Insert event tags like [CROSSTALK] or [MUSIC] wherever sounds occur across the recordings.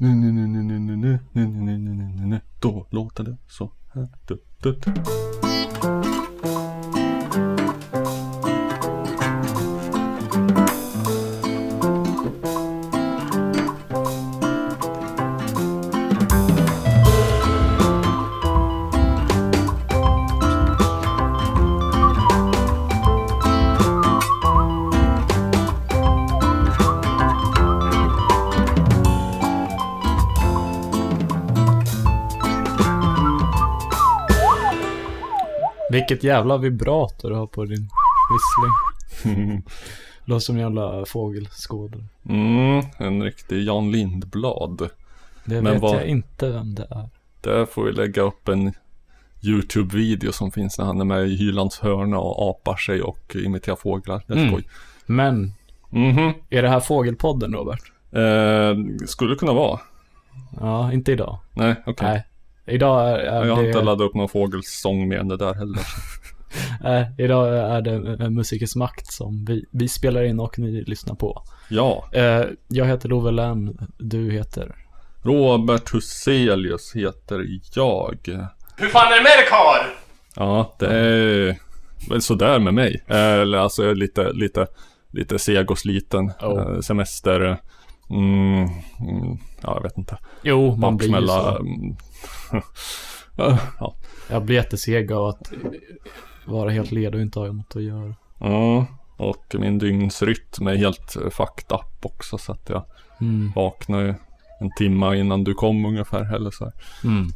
Nu, nu, nu, nu, nu, nu, nu, nu, nu, nu, nu, nu, nu, nu. Då låter det så här. Du, du, du. Vilket jävla vibrato du har på din vissling. [LAUGHS] Låter som en jävla fågelskådare. Mm, en riktig Jan Lindblad. Det Men vet vad- jag inte vem det är. Där får vi lägga upp en YouTube-video som finns när han är med i Hylands hörna och apar sig och imiterar fåglar. Det är Mm. skoj. Men, Mhm. är det här fågelpodden Robert? Eh, skulle kunna vara. Ja, inte idag. Nej, okej. Nej. Idag är, är Jag har det... inte laddat upp någon fågelsång med det där heller. [LAUGHS] Nej, idag är det eh, Musikens Makt som vi, vi spelar in och ni lyssnar på. Ja, Eh, jag heter Love Lern, du heter? Robert Huselius heter jag. Hur fan är det med dig karl? Ja, det är väl sådär med mig. Eller alltså jag är lite, lite, lite seg och sliten. Oh. Eh, Semester. Mm, mm, ja, jag vet inte. Jo, man blir ju så. [LAUGHS] ja. Jag blir jätteseg av att vara helt ledig och inte ha något att göra. ja, och min dygnsrytm är helt fucked up också. Så att jag Mm. vaknar ju en timme innan du kom ungefär. Eller så. Mm.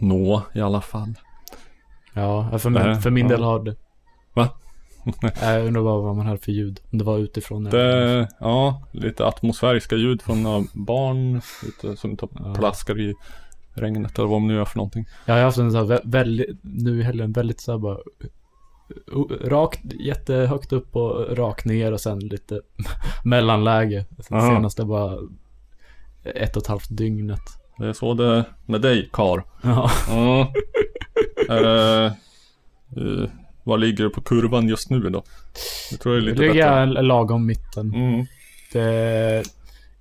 Nå, i alla fall. Ja, för, min, för min ja. del har det. Va? [LAUGHS] Jag undrar bara vad man hade för ljud. Om det var utifrån. Det, ja, lite atmosfäriska ljud från några barn ute, som tar Ja. plaskar i regnet eller vad de nu gör för någonting. Jag har haft en sån här vä- väldigt, nu i helgen, väldigt så här bara Rakt, jättehögt upp och rakt ner och sen lite [LAUGHS] mellanläge. Sen Aha. senaste bara ett och ett halvt dygnet. Det är så det är med dig, kar. Ja. Ja. Är [LAUGHS] det, eh, vad ligger du på kurvan just nu då? Jag tror det är lite ligger bättre. jag lagom mitten. Mm. Det,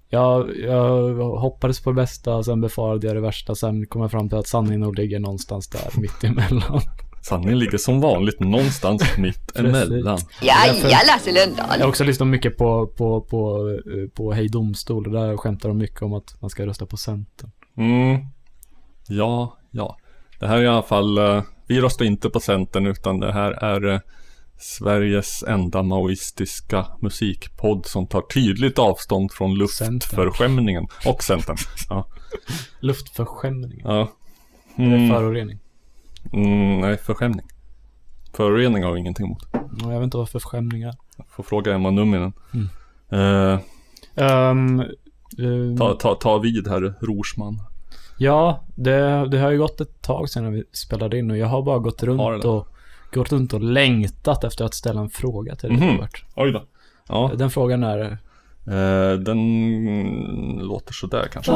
jag, jag hoppades på det bästa, och sen befarade jag det värsta. Sen kom jag fram till att sanningen nog ligger någonstans där [LAUGHS] mitt emellan. Sanningen ligger som vanligt någonstans [LAUGHS] mitt emellan. Ja, ja Lasse Lundahl. Jag har också lyssnat mycket på, på, på, på Hej Domstol och där skämtar de mycket om att man ska rösta på Centern. Mm. Ja, ja. Det här är i alla fall, eh, vi röstar inte på Centern utan det här är eh, Sveriges enda maoistiska musikpodd som tar tydligt avstånd från luftförskämningen och Centern. Ja, [LAUGHS] Luftförskämning. ja. Det är Mm, förorening. mm, nej, förskämning. Förorening har vi ingenting emot. Ja, Jag vet inte vad förskämning är. Får fråga Emma Numminen. Mm. Eh, Ehm, ehm, ta, ta, ta vid herr Rorsman. Ja, det, det har ju gått ett tag sedan vi spelade in och jag har bara gått Har runt och gått runt och längtat efter att ställa en fråga till dig Mhm. Robert. Oj då. Ja, Den frågan är eh, den låter sådär kanske.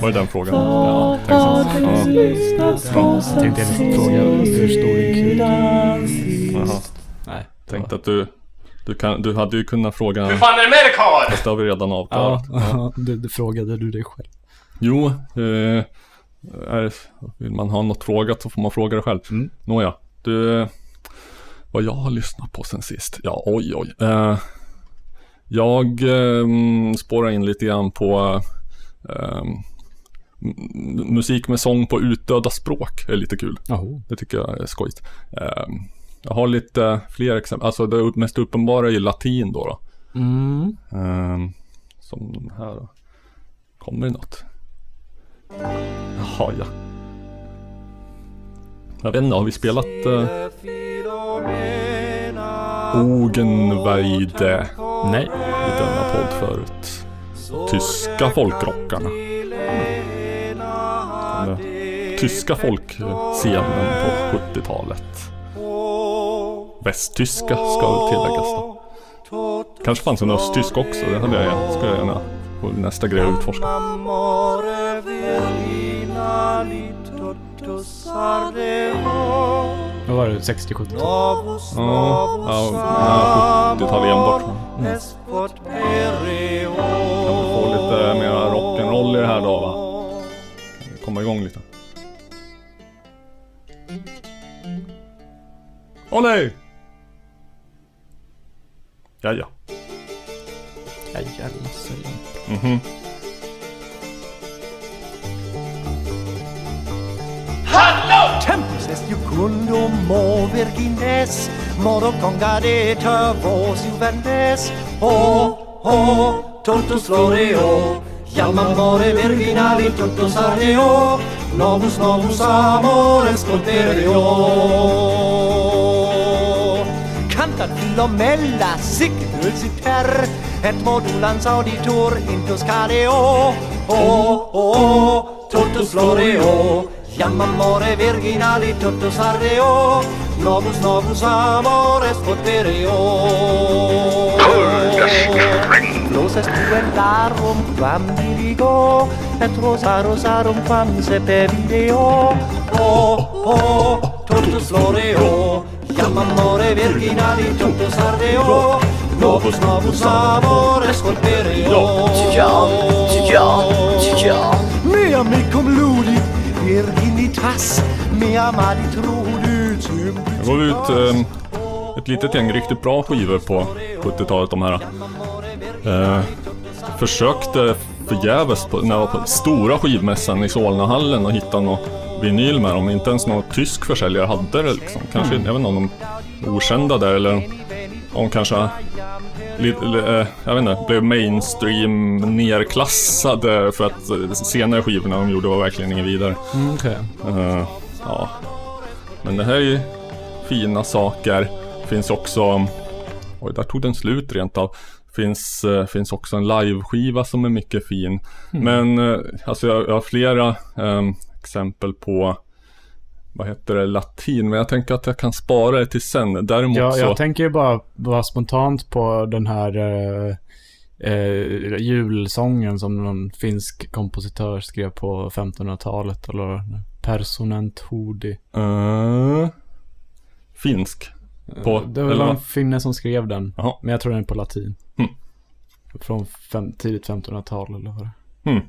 Var det den frågan? Ja, exakt. Ja. Jag tänkte jag fråga hur stor din kuk. Jaha. Nej. Tänkte att du, du, kan, du hade ju kunnat fråga, Hur fan är det med dig karl? fast det har vi redan avklarat. ja. Du, du frågade du dig själv. Jo, eh, är, vill man ha något frågat så får man fråga det själv. Mm. Nåja, du, vad jag har lyssnat på sen sist? Ja, oj, oj. Eh, jag eh, spårar in lite grann på eh, musik med sång på utdöda språk. är lite kul. Jaha. Det tycker jag är skojigt. Eh, jag har lite fler exempel. Alltså det mest uppenbara är ju latin då. då. Mm. Ehm, som den här då. Kommer det något? Jaha, ja. Jag vet inte, har vi spelat uh, Ogenweide Nej. i denna podd förut? Tyska folkrockarna. Den där tyska folkscenen på 70-talet. Västtyska ska tilläggas då. Kanske fanns en östtysk också, det hade jag gärna, ska jag gärna på nästa grej utforska. Vad var det? 60-70? Ja, ja, ja, 70, tar vi enbart från. es potere Kan vi få lite mera rock'n'roll i det här då va? Komma igång lite? Åh nej! Ja, ja. Ja, jävla sällan. Mhm. Tempus est iucundo mo virgines, modo congadeta vos juvendes. O, o, totus floreo, iam amore virginali totus ardeo, novus novus amores colpereo. Lomella signals iter et modulans auditor in Toscaneo o oh, o oh, totus floreo iam amore virginali totus arreo novus novus amores potereo. Los est juvendarum quam dirigo et rosa rosarum quam sepe video o oh, o totus floreo. Amore virginali totus ardeo, novus novus amores colpereo. Me amicum ludi, virginitas, me amadi trudutum. Det går ut eh, ett litet gäng riktigt bra skivor på 70-talet de här. Eh, försökte förgäves på, när jag var på stora skivmässan i Solnahallen och hitta någon vinyl med dem. Inte ens någon tysk försäljare hade det liksom. Kanske, jag vet inte om de okända där eller om kanske lite, eh, jag vet inte, blev mainstream nerklassade för att senare skivorna de gjorde var verkligen inget vidare. Mm, okej. Eh, ja. Men det här är ju fina saker. Finns också... Oj, där tog den slut rent av. Finns, eh, finns också en liveskiva som är mycket fin. Men eh, alltså jag, jag har flera eh, exempel på vad heter det, latin. Men jag tänker att jag kan spara det till sen. Däremot Ja, så... jag tänker ju bara, bara spontant på den här eh, eh, julsången som någon finsk kompositör skrev på 1500-talet. Eller Personent Hudi. Eh, finsk. På, det var eller vad? finne som skrev den. Jaha. Men jag tror den är på latin. Mm. Från fem, tidigt 1500-tal eller vad det Hmm.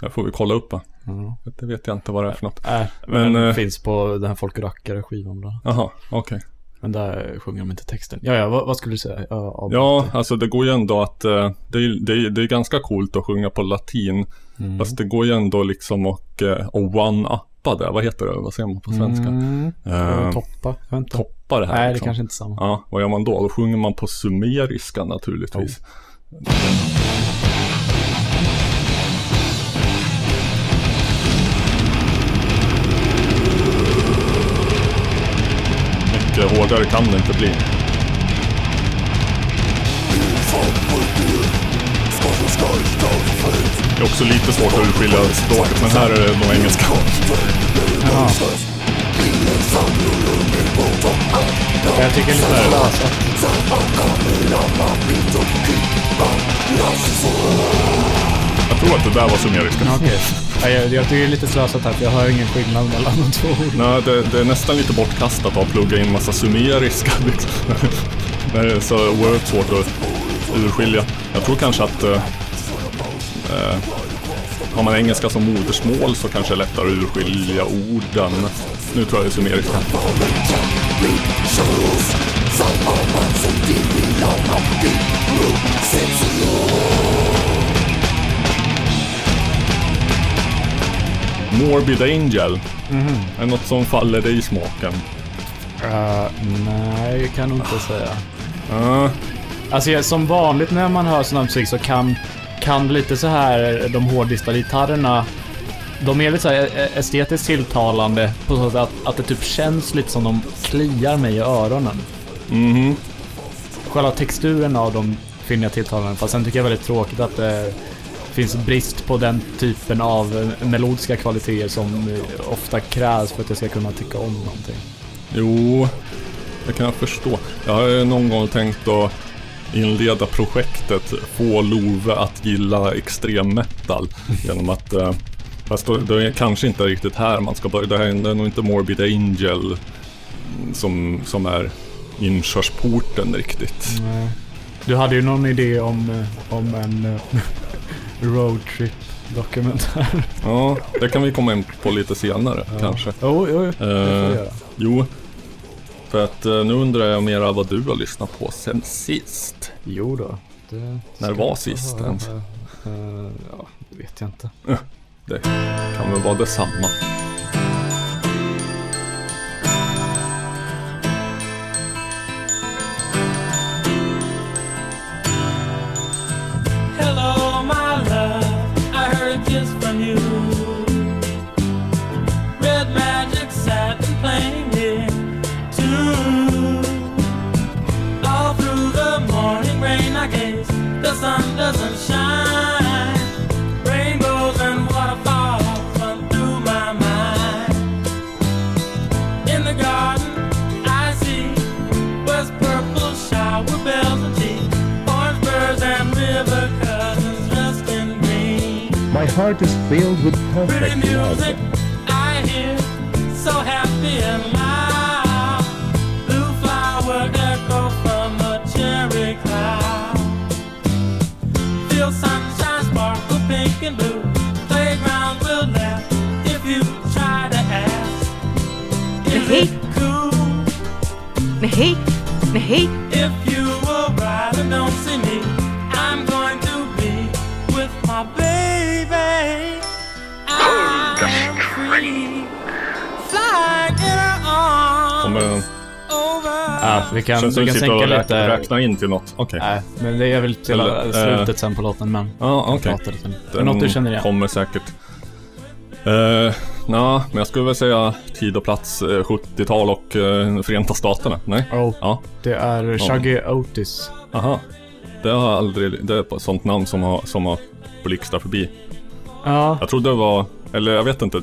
Det får vi kolla upp va? Ja. Det vet jag inte vad det är för något. Äh, Men, men, eh, finns på den här Folk rackare skivan då. Jaha, okej. Men där sjunger de inte texten. Ja, ja, vad, vad skulle du säga? Ja. Ja, alltså det går ju ändå att eh, det, är, det, är, det är ganska coolt att sjunga på latin. Mm. Fast det går ju ändå liksom och, eh, och one-uppa det. Vad heter det? Vad säger man på svenska? Mm. Eh, Toppa, inte. toppa det här. Nej, det liksom. kanske inte är samma. Ja, vad gör man då? Då sjunger man på sumeriska naturligtvis. Mycket hårdare kan det inte bli. Det är också lite svårt att urskilja språket, men här är det nog engelska. Jaha. Jag tycker lite slösat. Jag tror att det där var sumeriska. Okej. Ja, jag, jag tycker det är lite slösat här, för jag hör ingen skillnad mellan de två orden. Nej, det, det är nästan lite bortkastat att plugga in massa sumeriska liksom. Det är så oerhört svårt att urskilja. Jag tror kanske att eh, eh, har man engelska som modersmål så kanske det är lättare att urskilja orden. Nu tror jag det är sumeriska. Morbid Angel. Är det något som faller dig i smaken? Uh, nej, det kan jag nog inte säga. Ja, Alltså jag, som vanligt när man hör sån här musik så kan, kan lite så här de hårdlistade gitarrerna de är lite så här eh, estetiskt tilltalande på så sätt att, att det typ känns lite som de kliar mig i öronen. mhm. Själva texturen av dem finner jag tilltalande, fast sen tycker jag väldigt tråkigt att det finns brist på den typen av eh, melodiska kvaliteter som eh, ofta krävs för att jag ska kunna tycka om någonting. Jo, det kan jag förstå. Jag har någon gång tänkt att inleda projektet Få Love att gilla extrem metal [LAUGHS] genom att eh, Fast då, då är det kanske inte riktigt här man ska börja. Det här är det nog inte Morbid Angel som, som är inkörsporten riktigt. Nej. Du hade ju någon idé om, om en [LAUGHS] eh, roadtrip dokumentär. [LAUGHS] Ja, det kan vi komma in på lite senare kanske. Jo, jo, vi Eh, jo, för att eh, nu undrar jag mera vad du har lyssnat på sen sist. Jo då. Det När var sist ens? Eh, ja, det vet jag inte. Det kan väl vara detsamma. My heart is filled with Pretty perfect love. Vi kan, Känns vi kan sänka lite. räknar in till något. Okej. Nej, men det är väl till Eller, slutet sen på låten, men... Ja, lite. Det är något du känner igen? kommer säkert. Uh, Nja, men jag skulle väl säga tid och plats eh, 70-tal och uh, Förenta Staterna. Nej? Oh, Ja, det är Shaggy Otis. aha. Det har aldrig, det är ett sånt namn som har, som har blixtrat förbi. Ja, Jag trodde det var, eller jag vet inte.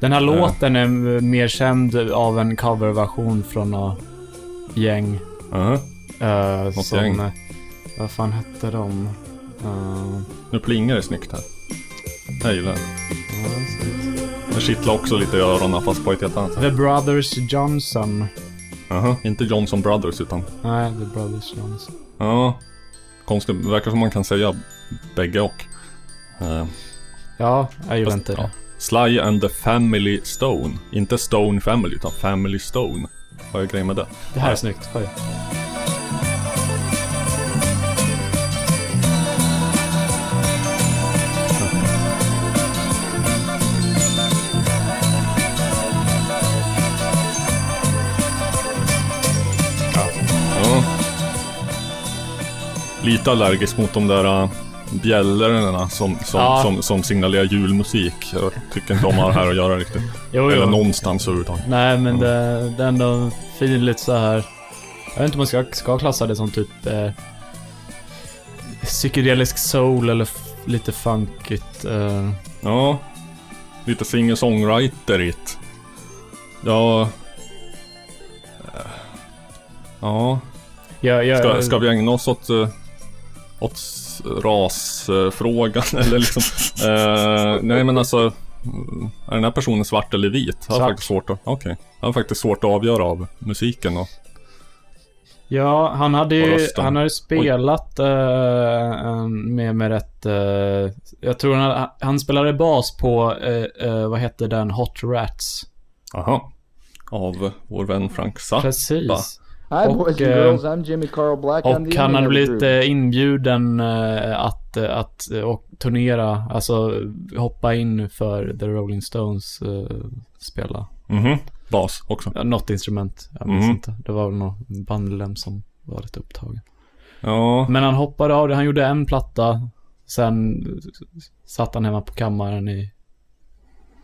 den här låten är mer känd av en coverversion från gäng. Aha. eh, Något som... gäng. eh, Vad fan hette de? Uh, Nu plingar det snyggt här. Jag gillar det. Det kittlar också lite i öronen fast på ett helt annat sätt. The Brothers Johnson. Aha. Inte Johnson Brothers utan, Nej, The Brothers Johnson. ja. Konstigt, det verkar som man kan säga bägge och. Eh, Ja, jag gillar inte ja. det. Sly and the Family Stone. Inte Stone Family, utan Family Stone. Vad är grejen med det? Det här är snyggt. Ja. Lite allergisk mot de där äh, bjällrorna som, som, Ja. som, som signalerar julmusik. Jag tycker inte om det här att göra riktigt. Jo, Eller jo. någonstans överhuvudtaget. Nej, men det, det är ändå fin lite så här. Jag vet inte om man ska, ska klassa det som typ eh, psykedelisk soul eller lite funkigt. Eh, Ja. Lite singer-songwriterigt. Ja. Ja. jag, jag, Ska, ska vi ägna oss åt, eh, åt rasfrågan [LAUGHS] eller liksom? eh, nej men alltså, är den här personen svart eller vit? Jag har Svart. faktiskt svårt att. Jag har faktiskt svårt att avgöra av musiken och, Ja, han hade ju han hade spelat en- med, med rätt... eh, jag tror han, han spelade bas på, eh, vad hette den, Hot Rats. aha. Av vår vän Frank Zappa. Precis. Hi, Och, boys and eh, girls. I'm Jimmy Carl Black. I'm Och the han hade blivit group. eh, inbjuden eh, att, att och turnera, alltså hoppa in för The Rolling Stones spela. Mhm. Bas också. Ja, något instrument, jag minns Mhm. inte. Det var väl någon bandmedlem som var lite upptagen. Ja. Men han hoppade av det, han gjorde en platta. Sen satt han hemma på kammaren i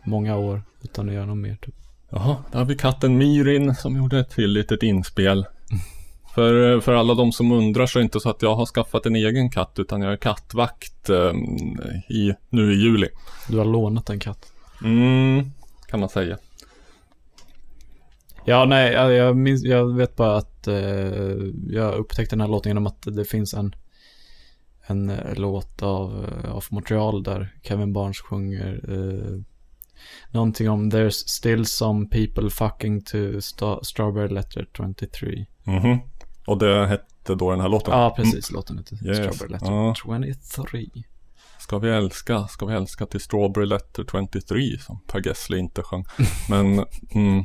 många år utan att göra något mer typ. Jaha, där har vi katten Myrin som gjorde ett till litet inspel. För, för alla de som undrar så är det inte så att jag har skaffat en egen katt utan jag är kattvakt eh, i, nu i juli. Du har lånat en katt. Mm, kan man säga. Ja, nej, jag, minns, jag vet bara att eh, jag upptäckte den här låten genom att det finns en, en eh, låt av, eh, av Montreal där Kevin Barnes sjunger eh, någonting om There's still some people fucking to sta- Strawberry Letter 23. Mhm. Och det hette då den här låten? Ja, precis. Låten heter Yes. Strawberry Letter Ja. 23. Ska vi älska, ska vi älska till Strawberry Letter 23 som Per Gessle inte sjöng. Men, [LAUGHS] mm,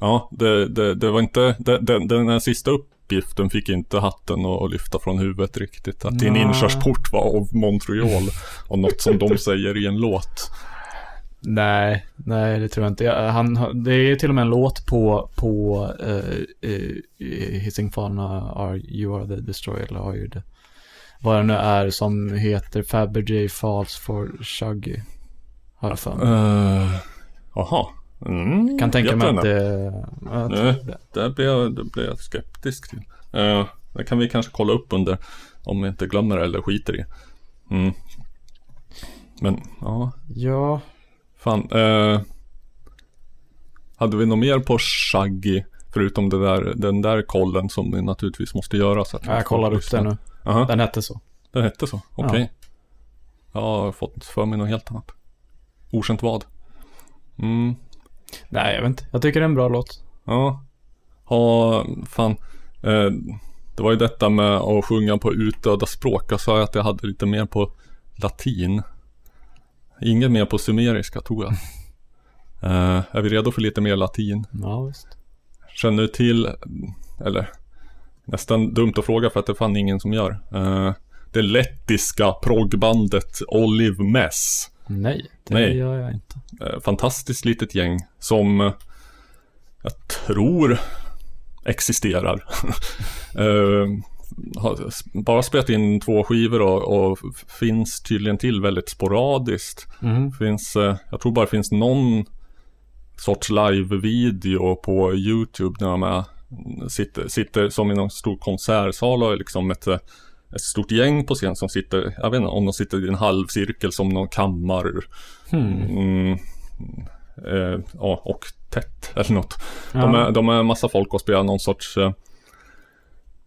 ja, det, det, det var inte, det, det, den här sista uppgiften fick inte hatten att, lyfta från huvudet riktigt. Att din inkörsport var av Montreal och något som de [LAUGHS] säger i en låt. Nej, nej det tror jag inte. Han, det är till och med en låt på, på uh, uh, Hissing Fana, are, You Are The Destroyer, eller Are You The... Vad det nu är som heter Fabergé Falls for Shuggy. Har jag för mig. Jaha. Mm, Kan tänka mig att det... tror Nej, det. det blev, jag- jag skeptisk till. Uh, det kan vi kanske kolla upp under, om vi inte glömmer det eller skiter i. Mm. Men, ja, Ja, fan. eh, hade vi något mer på Shaggy? Förutom där, den där kollen som vi naturligtvis måste göra. Så att jag kollar upp det nu. Aha, Den hette så. den hette så, okej. Jag har fått för mig något helt annat. Okänt vad. Mm. Nej, jag vet inte. Jag tycker det är en bra låt. Ja. Ha, fan. Eh, det var ju detta med att sjunga på utdöda språk. Jag sa ju att jag hade lite mer på latin. Inget mer på sumeriska tror jag. [LAUGHS] Eh, är vi redo för lite mer latin? Ja, visst. Känner du till, eller nästan dumt att fråga för att det fann ingen som gör. Eh, det lettiska proggbandet Olive Mess. Nej, det Nej. gör jag inte. Eh, fantastiskt litet gäng som jag tror existerar. [LAUGHS] har bara spelat in två skivor och, och finns tydligen till väldigt sporadiskt. Mhm. Finns, eh, jag tror bara det finns någon sorts live-video på YouTube när de är, sitter, sitter som i någon stor konsertsal och liksom ett, eh, ett stort gäng på scen som sitter, jag vet inte om de sitter i en halvcirkel som någon kammar Mm, eh, ja, och tätt eller något. De, är, de är en massa folk och spelar någon sorts eh,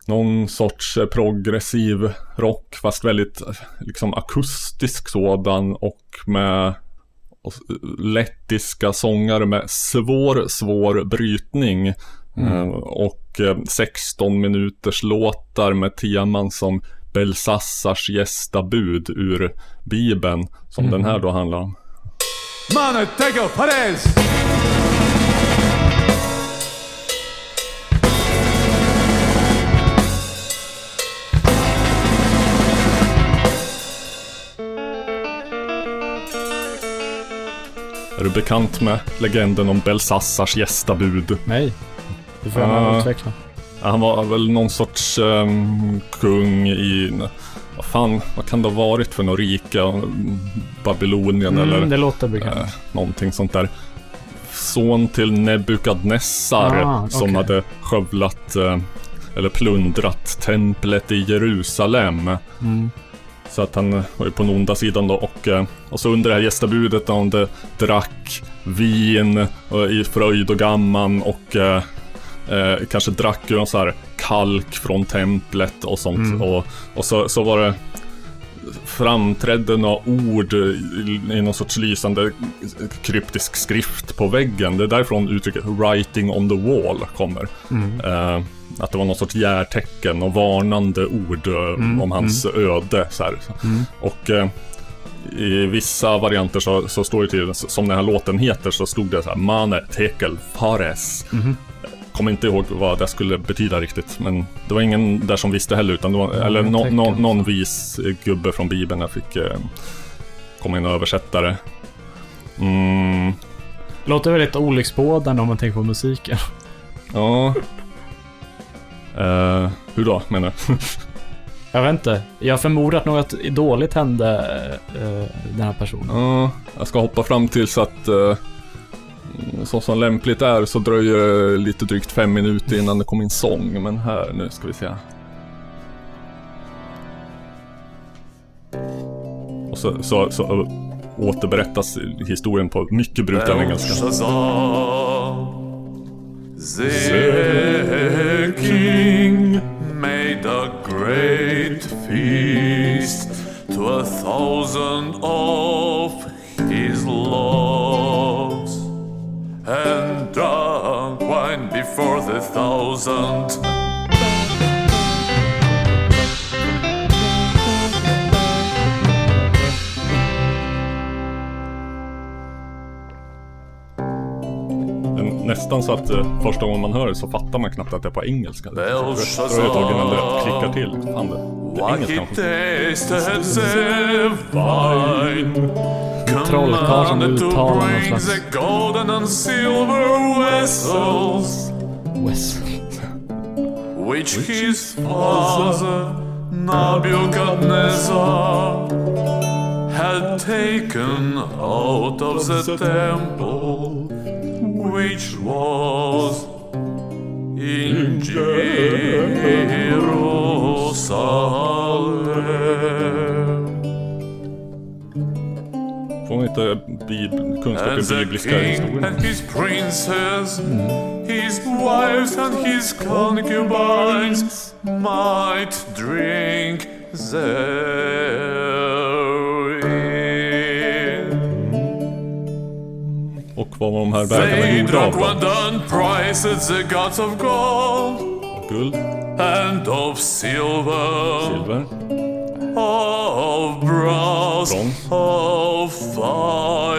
Någon sorts eh, progressiv rock fast väldigt eh, liksom akustisk sådan och med lettiska sångare med svår, svår brytning. Eh, och eh, 16 minuters låtar med teman som Belsassars gästabud ur Bibeln. Som den här då handlar om. Perez! Är du bekant med legenden om Belsassars gästabud? Nej. Du får gärna Ah. utveckla. Han var väl någon sorts ehm, kung i, vad fan, vad kan det ha varit för något rike? Mm, Babylonien eller Mm, det låter bekant. eh, någonting sånt där. Son till Nebukadnessar Ah, som okej. hade skövlat eh, eller plundrat templet i Jerusalem. Mm. Så att han var ju på den onda sidan då och, eh, och så under det här gästabudet när han drack vin och i fröjd och gamman och eh, eh, kanske drack ju någon så här kalk från templet och sånt. Och, och så, så var det framträdde några ord i, någon sorts lysande kryptisk skrift på väggen. Det är därifrån uttrycket “writing on the wall” kommer. Eh, att det var någon sorts järtecken och varnande ord eh, om hans öde. Så här. Och eh, i vissa varianter så, så står det till, som den här låten heter, så stod det så här Mane tekel fares. Kommer inte ihåg vad det skulle betyda riktigt, men det var ingen där som visste heller, utan det var, eller no, no, någon vis gubbe från Bibeln jag fick eh, komma in och översätta det. Mm, Låter väldigt olycksbådande om man tänker på musiken. ja. Eh, hur då, menar du? [LAUGHS] Jag vet inte. Jag förmodar att något dåligt hände eh, den här personen. Ja, jag ska hoppa fram tills att eh, så som lämpligt är så dröjer det lite drygt fem minuter innan det kommer in sång. Men här, nu ska vi se. Och så, så, så återberättas historien på mycket bruten engelska. The king made a great feast to a thousand of his love. and drunk wine before the thousand. Nästan så att eh, första gången man hör det så fattar man knappt att det är på engelska. Det Belshazzar. ett innan det klickar till. Fan, det, det är engelska. trollkarl som uttalar någon slags- the golden and silver vessels Wes. which his father Nebuchadnezzar had taken out of the temple which was in Jerusalem. Får man inte bib- kunskap And i the bibliska king historien? and his princes, his wives and his concubines might drink therein. Och vad de här bägarna They gjorda av gold. Guld, and of silver, silver, of brass, brons, of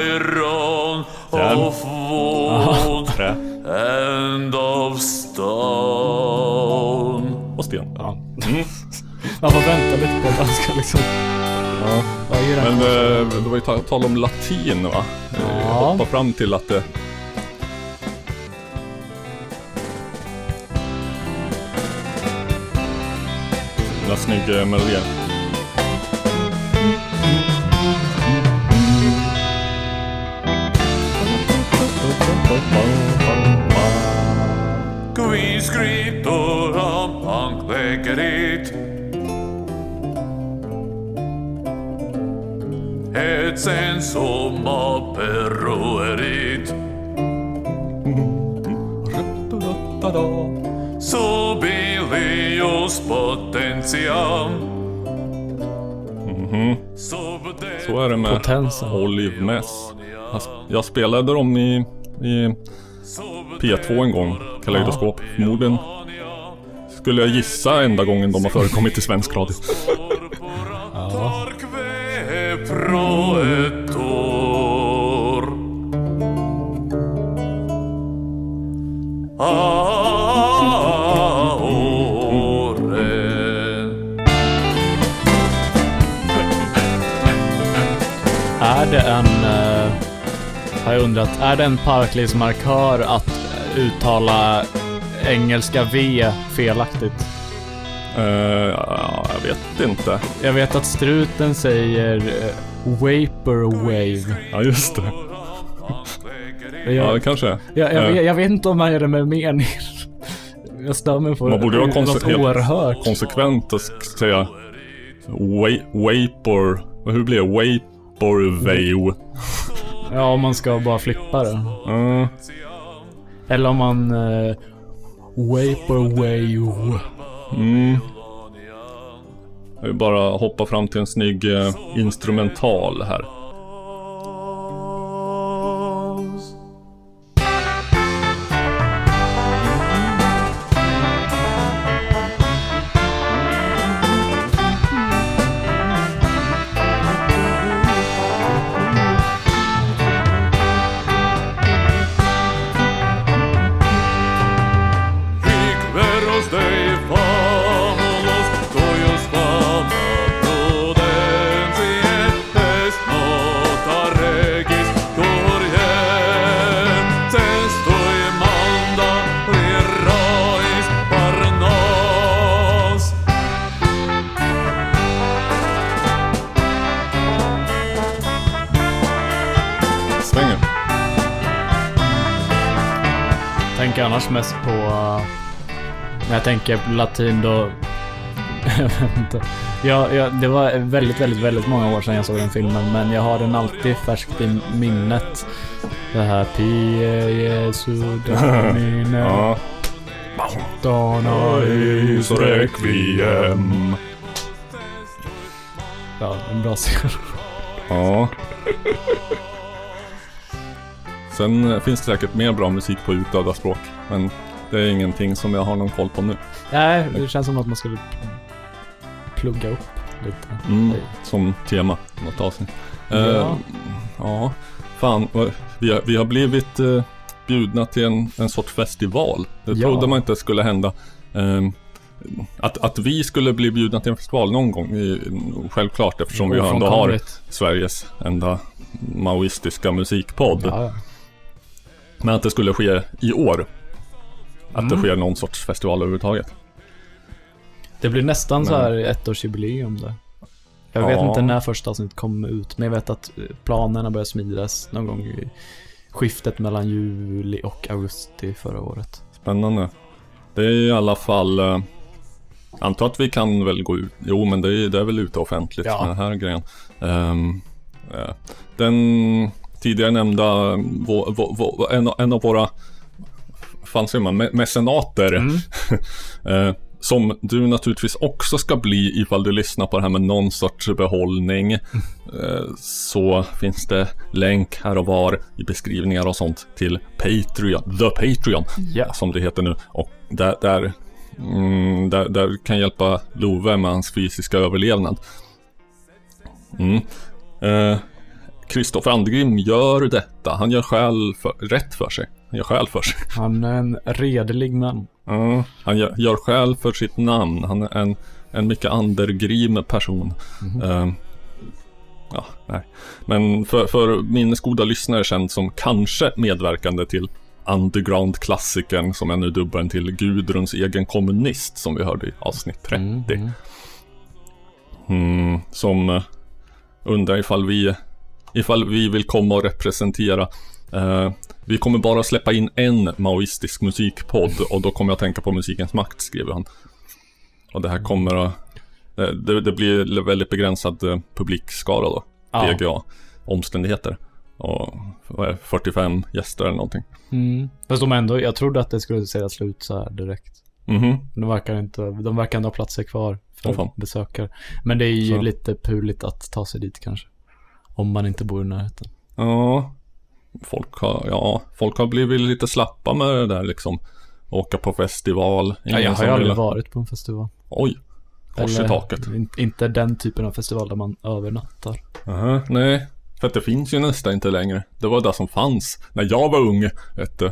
iron, Järn. of wood. trä. And of stone. och sten. Ja. [LAUGHS] Man får vänta lite på att han ska liksom... Ja. Men eh, det var ju ta- tal om latin va? Eh, Ja. Hoppa fram till att det... Den där snygg eh, melodin. Qui scritto am angerit Et sensum aperuerit Subilius potentiam Subde- Så är det med Potensen. Jag sp- Jag spelade dem i, i P2 en gång, Kaleidoskop. Förmodligen skulle jag gissa enda gången de har förekommit i svensk radio. Aore Är det en... eh, har jag undrat. Är det en parklivsmarkör att eh, uttala engelska V felaktigt? Eh, ja, jag vet inte. Jag vet att struten säger uh, Vaporwave. Ja, just det. Jag, Ja, det jag, kanske jag, Eh, jag, jag vet inte om man gör det med mening. Jag stör mig på Man borde vara konse- konsekvent och säga wa- Vapor... Hur blir det? Vaporwave. Ja, om man ska bara flippa det. Uh, Eller om man... Uh, Vaporwave. mm. Jag vill bara hoppa fram till en snygg eh, instrumental här. Annars mest på... När jag tänker latin då... [LAUGHS] jag vet inte. Ja, ja, det var väldigt, väldigt, väldigt många år sedan jag såg den filmen, men jag har den alltid färskt i minnet. Det här Pie Jesu Domine [LAUGHS] Ja. Dana Eis requiem. Ja, en bra scen. Ja. [LAUGHS] Sen eh, finns det säkert mer bra musik på utdöda språk. Men det är ingenting som jag har någon koll på nu. Nej, det känns som att man skulle plugga upp lite. Mm, som tema, något avsnitt. Eh, Ja. ja, fan. vad- Vi har, vi har blivit eh, bjudna till en, en sorts festival. Det Ja. trodde man inte skulle hända. Ehm, att, att vi skulle bli bjudna till en festival någon gång är självklart eftersom vi ändå har. Sveriges enda maoistiska musikpodd. Ja, ja. Men att det skulle ske i år. Att det Mm. sker någon sorts festival överhuvudtaget. Det blir nästan så Men- här ettårsjubileum där. Jag Ja. vet inte när första avsnittet kommer ut, men jag vet att eh, planerna började smidas någon gång i skiftet mellan juli och augusti förra året. Spännande. Det är i alla fall... Eh, antar att vi kan väl gå ut. Jo, men det är, det är väl ute offentligt Ja. med den här grejen. Ehm, eh, den tidigare nämnda, vå, vå, vå, en, en av våra, fan säger man, me- mecenater. Mm. [LAUGHS] eh, som du naturligtvis också ska bli ifall du lyssnar på det här med någon sorts behållning. [LAUGHS] Eh, så finns det länk här och var i beskrivningar och sånt till Patreon, The Patreon Ja. som det heter nu. Och där, där, mm, där, där kan hjälpa Love med hans fysiska överlevnad. Mm. Eh, Kristoffer Andegrim gör detta. Han gör skäl för, rätt för sig. Han gör skäl för sig. Han är en redlig man. Ja, han gör, gör skäl för sitt namn. Han är en, en mycket andergrim person. Eh, ja, nej. Men för, för minnesgoda lyssnare känd som kanske medverkande till Underground-klassikern som jag nu dubbar den till Gudruns egen kommunist som vi hörde i avsnitt 30. Mm, mm. Mm, som eh, undrar ifall vi, ifall vi vill komma och representera. Eh, vi kommer bara släppa in en maoistisk musikpodd och då kommer jag tänka på Musikens Makt, skriver han. Och det här kommer att, eh, det, det blir väldigt begränsad eh, publikskara då. Ja. PGA omständigheter. Och vad är det, 45 gäster eller någonting. Mm. Fast de ändå, jag trodde att det skulle säga slut så här direkt. Mhm. De verkar inte, de verkar ändå ha platser kvar för fan. besökare. Men det är ju Så. lite puligt att ta sig dit kanske. Om man inte bor i närheten. Ja, folk har, ja, folk har blivit lite slappa med det där liksom. Åka på festival. Ja, jag har ju aldrig varit på en festival. Oj, kors i taket. in- Inte den typen av festival där man övernattar. Aha, nej, för att det finns ju nästan inte längre. Det var det som fanns när jag var ung. Vet du.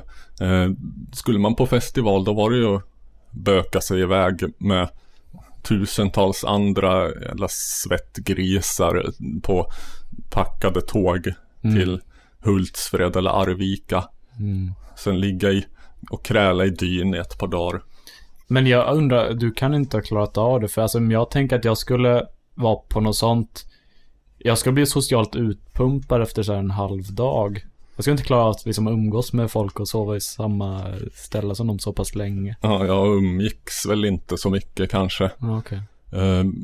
Eh, skulle man på festival då var det ju att böka sig iväg med tusentals andra jävla svettgrisar på packade tåg till Hultsfred eller Arvika. Mm. Sen ligga i och kräla i dyn i ett par dagar. Men jag undrar, du kan inte ha klarat av det. För alltså om jag tänker att jag skulle vara på något sånt. Jag skulle bli socialt utpumpad efter så här en halv dag. Jag skulle inte klara av att liksom umgås med folk och sova i samma ställe som de så pass länge. Ja, jag umgicks väl inte så mycket kanske. Okej. Eh, mm,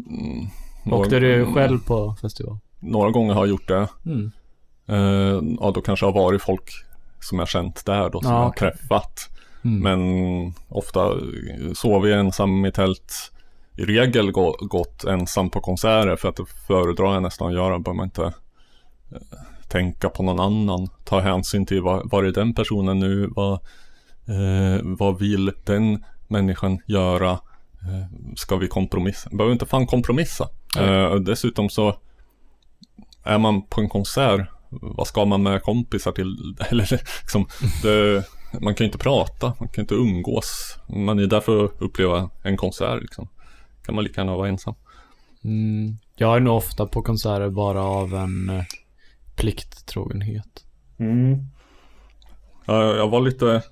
några- Åkte du själv på festival? Några gånger har jag gjort det. Mm. Eh, ja, då kanske har varit folk som jag känt där då, som Ja, jag har okej. träffat. Mm. Men ofta sover jag ensam i tält. I regel gå, gått ensam på konserter för att det föredrar jag nästan att göra. Behöver man inte eh, tänka på någon annan. Ta hänsyn till vad, vad är den personen nu? Vad, eh, vad vill den människan göra? Ska vi kompromissa? Behöver inte fan kompromissa. Och dessutom så är man på en konsert, vad ska man med kompisar till? [LAUGHS] Eller liksom, det, man kan ju inte prata, man kan inte umgås. Man är där för att uppleva en konsert liksom. Kan man lika gärna vara ensam. Mm. Jag är nog ofta på konserter bara av en eh, plikttrogenhet. Ja, jag var lite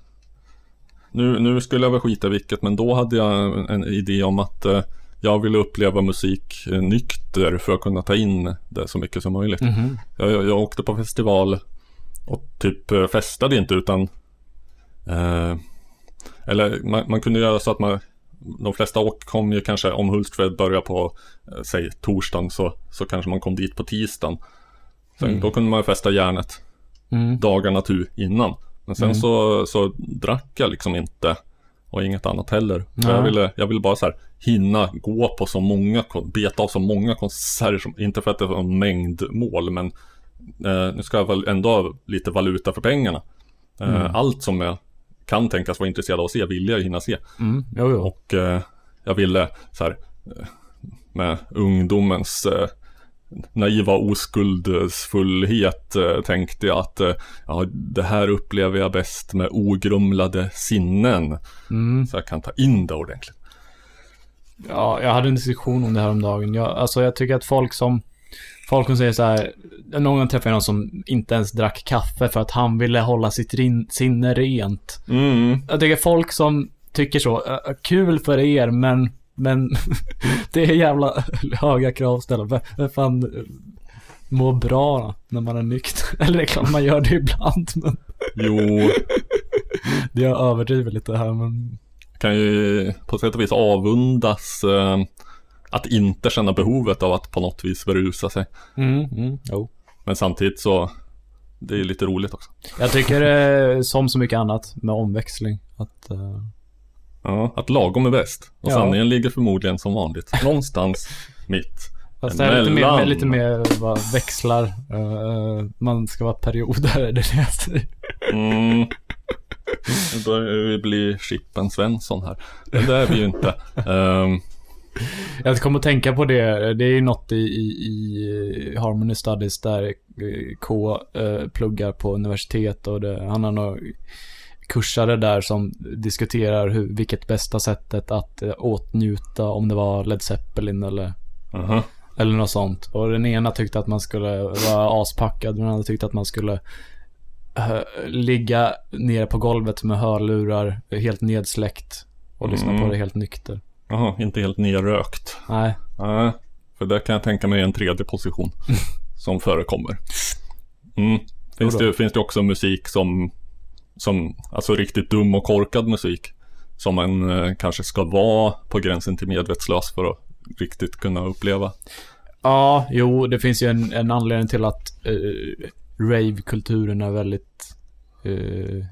nu, nu skulle jag väl skita i vilket men då hade jag en, en idé om att eh, jag ville uppleva musik nykter för att kunna ta in det så mycket som möjligt. Mhm. Jag, jag, jag åkte på festival och typ eh, festade inte utan eh, Eller man, man kunde göra så att man De flesta åk kom ju kanske om Hultsfred börjar på eh, Säg torsdagen så, så kanske man kom dit på tisdagen Sen, Då kunde man festa järnet Mm. dagarna tu innan Men sen Mm. så, så drack jag liksom inte Och inget annat heller Nej. jag, ville, jag ville bara så här Hinna gå på så många Beta av så många konserter som, Inte för att det var en mängdmål men eh, Nu ska jag väl ändå ha lite valuta för pengarna Eh, Mm. Allt som jag kan tänkas vara intresserad av att se vill jag hinna se. Mm, jo, jo. Och eh, jag ville så här eh, med ungdomens eh, naiva oskuldsfullhet eh, tänkte jag att eh, ja, det här upplever jag bäst med ogrumlade sinnen. Mm. Så jag kan ta in det ordentligt. Ja, jag hade en diskussion om det här om dagen. Jag, alltså jag tycker att folk som, folk som säger så här, någon gång träffade jag någon som inte ens drack kaffe för att han ville hålla sitt rin, sinne rent. Mm. Jag tycker folk som tycker så, äh, kul för er men, men [LAUGHS] det är jävla höga krav ställa. Vem fan äh, mår bra när man är nykter? [LAUGHS] Eller det är klart man gör det ibland men [LAUGHS] Jo, det jag överdriver lite här men kan ju på sätt och vis avundas eh, att inte känna behovet av att på något vis berusa sig. mm, mm, jo. Men samtidigt så, det är lite roligt också. Jag tycker eh, som så mycket annat med omväxling att eh, Ja, att lagom är bäst. Och Ja. sanningen ligger förmodligen som vanligt [LAUGHS] någonstans mitt. Fast det är lite mer, lite mer vad växlar. eh, man ska vara perioder, [LAUGHS] det är det jag säger. Mm. Börjar vi bli Chippen Svensson här. Men det är vi ju inte. Ehm, Jag kommer att tänka på det. Det är ju något i, i, i Harmony Studies där eh, K eh, pluggar på universitet och det, han har några kursare där som diskuterar hur, vilket bästa sättet att eh, åtnjuta om det var Led Zeppelin eller aha. Eller något sånt. Och den ena tyckte att man skulle vara aspackad. Den andra tyckte att man skulle eh, ligga nere på golvet med hörlurar, helt nedsläckt. Och lyssna Mm. på det helt nykter. Jaha, inte helt nerrökt. Nej. Nej, för där kan jag tänka mig en tredje position [LAUGHS] som förekommer. Mm. Finns, det, finns det också musik som, som, alltså riktigt dum och korkad musik. Som man eh, kanske ska vara på gränsen till medvetslös för att riktigt kunna uppleva. Ja, jo, det finns ju en, en anledning till att uh, rave-kulturen är väldigt uh,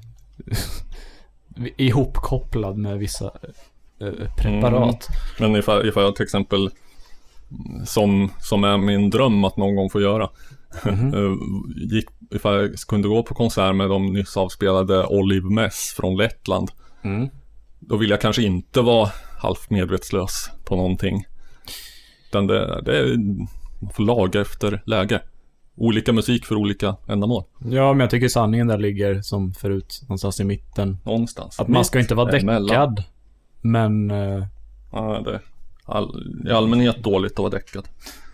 [LAUGHS] ihopkopplad med vissa eh, preparat. Men ifall, ifall jag till exempel, som, som är min dröm att någon gång få göra, [LAUGHS] eh, gick, ifall jag kunde gå på konsert med de nyss avspelade Olive Mess från Lettland, Mm. då vill jag kanske inte vara halvt medvetslös på någonting. Utan det, det är, man får laga efter läge. Olika musik för olika ändamål. Ja, men jag tycker sanningen där ligger som förut, någonstans i mitten. Någonstans. Att man ska inte vara Emellan. däckad. Men eh, Ja, det är all, i allmänhet dåligt att vara däckad.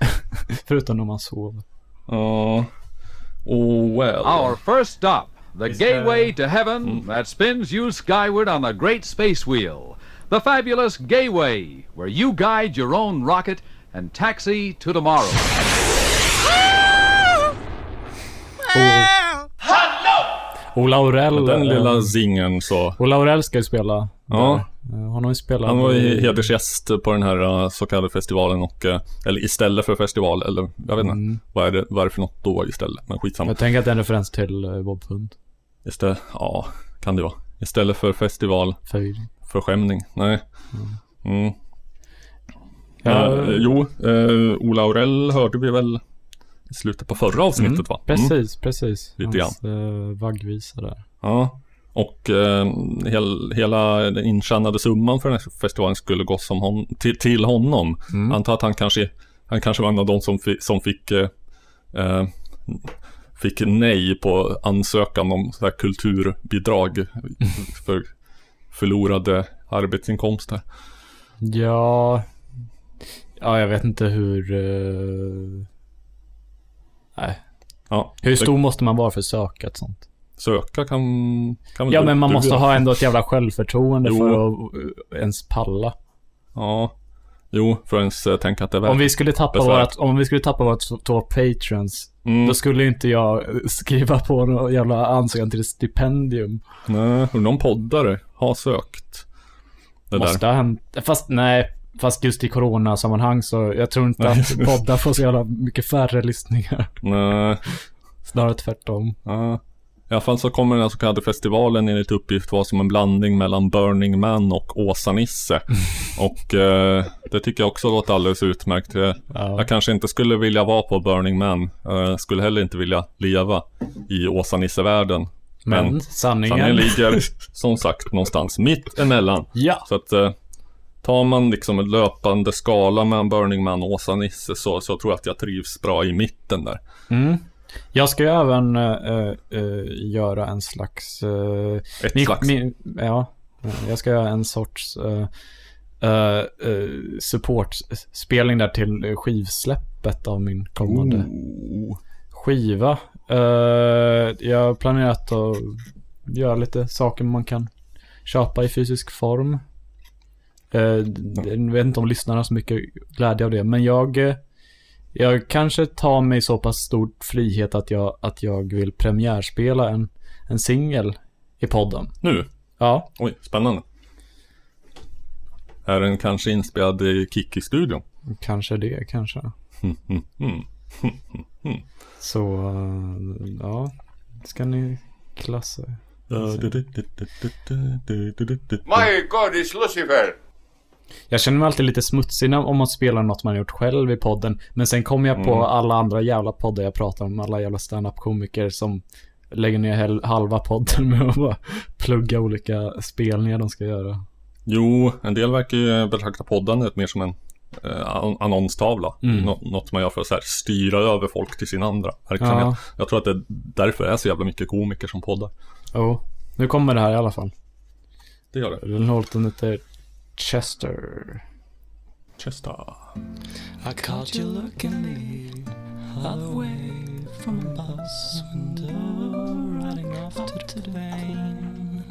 [LAUGHS] förutom när man sover. Ja. Oh well. Our first stop, the Is gateway to heaven that spins you skyward on the great space wheel. The fabulous Gateway, where you guide your own rocket and taxi to tomorrow. Ola Aurell. Den eh, lilla zingen så. Ola Aurell ska ju spela. Ja. där. Eh, Han har ju spelat. Han var ju i- hedersgäst på den här uh, så kallade festivalen och, uh, eller istället för festival, eller jag vet inte. Mm. Vad, är det, vad är det för något då istället? Men skitsamma. Jag tänker att det är en referens till eh, Bob Hund. Istället, ja, kan det vara. Istället för festival, Förvirring. förskämning. Nej. Mm. Ja. Eh, jo, uh, Ola Aurell hörde vi väl i slutet på förra avsnittet Mm, va? Mm. Precis, precis. Lite Hans eh, vaggvisa där. Ja. Och eh, hel, hela den intjänade summan för den här festivalen skulle gå som hon, till, till honom. Mm. Antar att han kanske, han kanske var en av de som, fi, som fick eh, eh, Fick nej på ansökan om så här kulturbidrag [LAUGHS] för förlorade arbetsinkomster. Ja... Ja, jag vet inte hur... eh, Nej. Ja, Hur det- stor måste man vara för att söka ett sånt? Söka kan, kan Ja, du- men man måste ha ändå ett jävla självförtroende Jo. för att ens palla. Ja, jo, för att ens eh, tänka att det är värt Om vi skulle tappa vårat, om vi skulle tappa vårt två patrons, Mm. då skulle inte jag eh, [LAUGHS] skriva på någon jävla ansökan till ett stipendium. Nej, någon poddare har sökt det Måste där. ha hänt. Fast nej, fast just i coronasammanhang så jag tror inte att poddar får så jävla mycket färre lyssningar. Nej, Snarare tvärtom. ja. I alla fall så kommer den här så kallade festivalen enligt uppgift vara som en blandning mellan Burning Man och Åsa-Nisse. [LAUGHS] och eh, det tycker jag också låter alldeles utmärkt. Eh, Ja. Jag kanske inte skulle vilja vara på Burning Man. Eh, skulle heller inte vilja leva i Åsa-Nisse-världen. Men sanningen... sanningen ligger [LAUGHS] som sagt någonstans mitt emellan. Ja. Så att eh, tar man liksom en löpande skala mellan Burning Man och Åsa-Nisse så, så tror jag att jag trivs bra i mitten där. Mm. Jag ska ju även eh, eh, göra en slags... eh, Ett min- slags. min- ja, jag ska göra en sorts supportspelning där till skivsläppet av min kommande Ooh. skiva. Jag har planerat att göra lite saker man kan köpa i fysisk form. Jag vet inte om lyssnarna har så mycket glädje av det, men jag, jag kanske tar mig så pass stor frihet att jag, att jag vill premiärspela en, en singel i podden. Nu? Ja, Oj, spännande. Är den kanske inspelad i Kiki-studion? kanske det, kanske. Mm, mm, mm. Så, eh, ja, ska ni klassa. My God, it's Lucifer! Jag känner mig alltid lite smutsig om man spelar något man gjort själv i podden. Men sen kommer jag på Mm. alla andra jävla poddar jag pratar om. Alla jävla stand-up-komiker som lägger ner halva podden med att bara plugga olika spelningar de ska göra. Jo, en del verkar ju betrakta poddandet mer som en eh, an- annonstavla. Mm. Nå- något man gör för att här, styra över folk till sin andra verksamhet. Ja. Jag tror att det därför är så jävla mycket komiker som poddar. Jo, nu kommer det här i alla fall. Det gör det. Den Chester. Chester. I caught you looking all the way from a bus window, riding off to the Devane.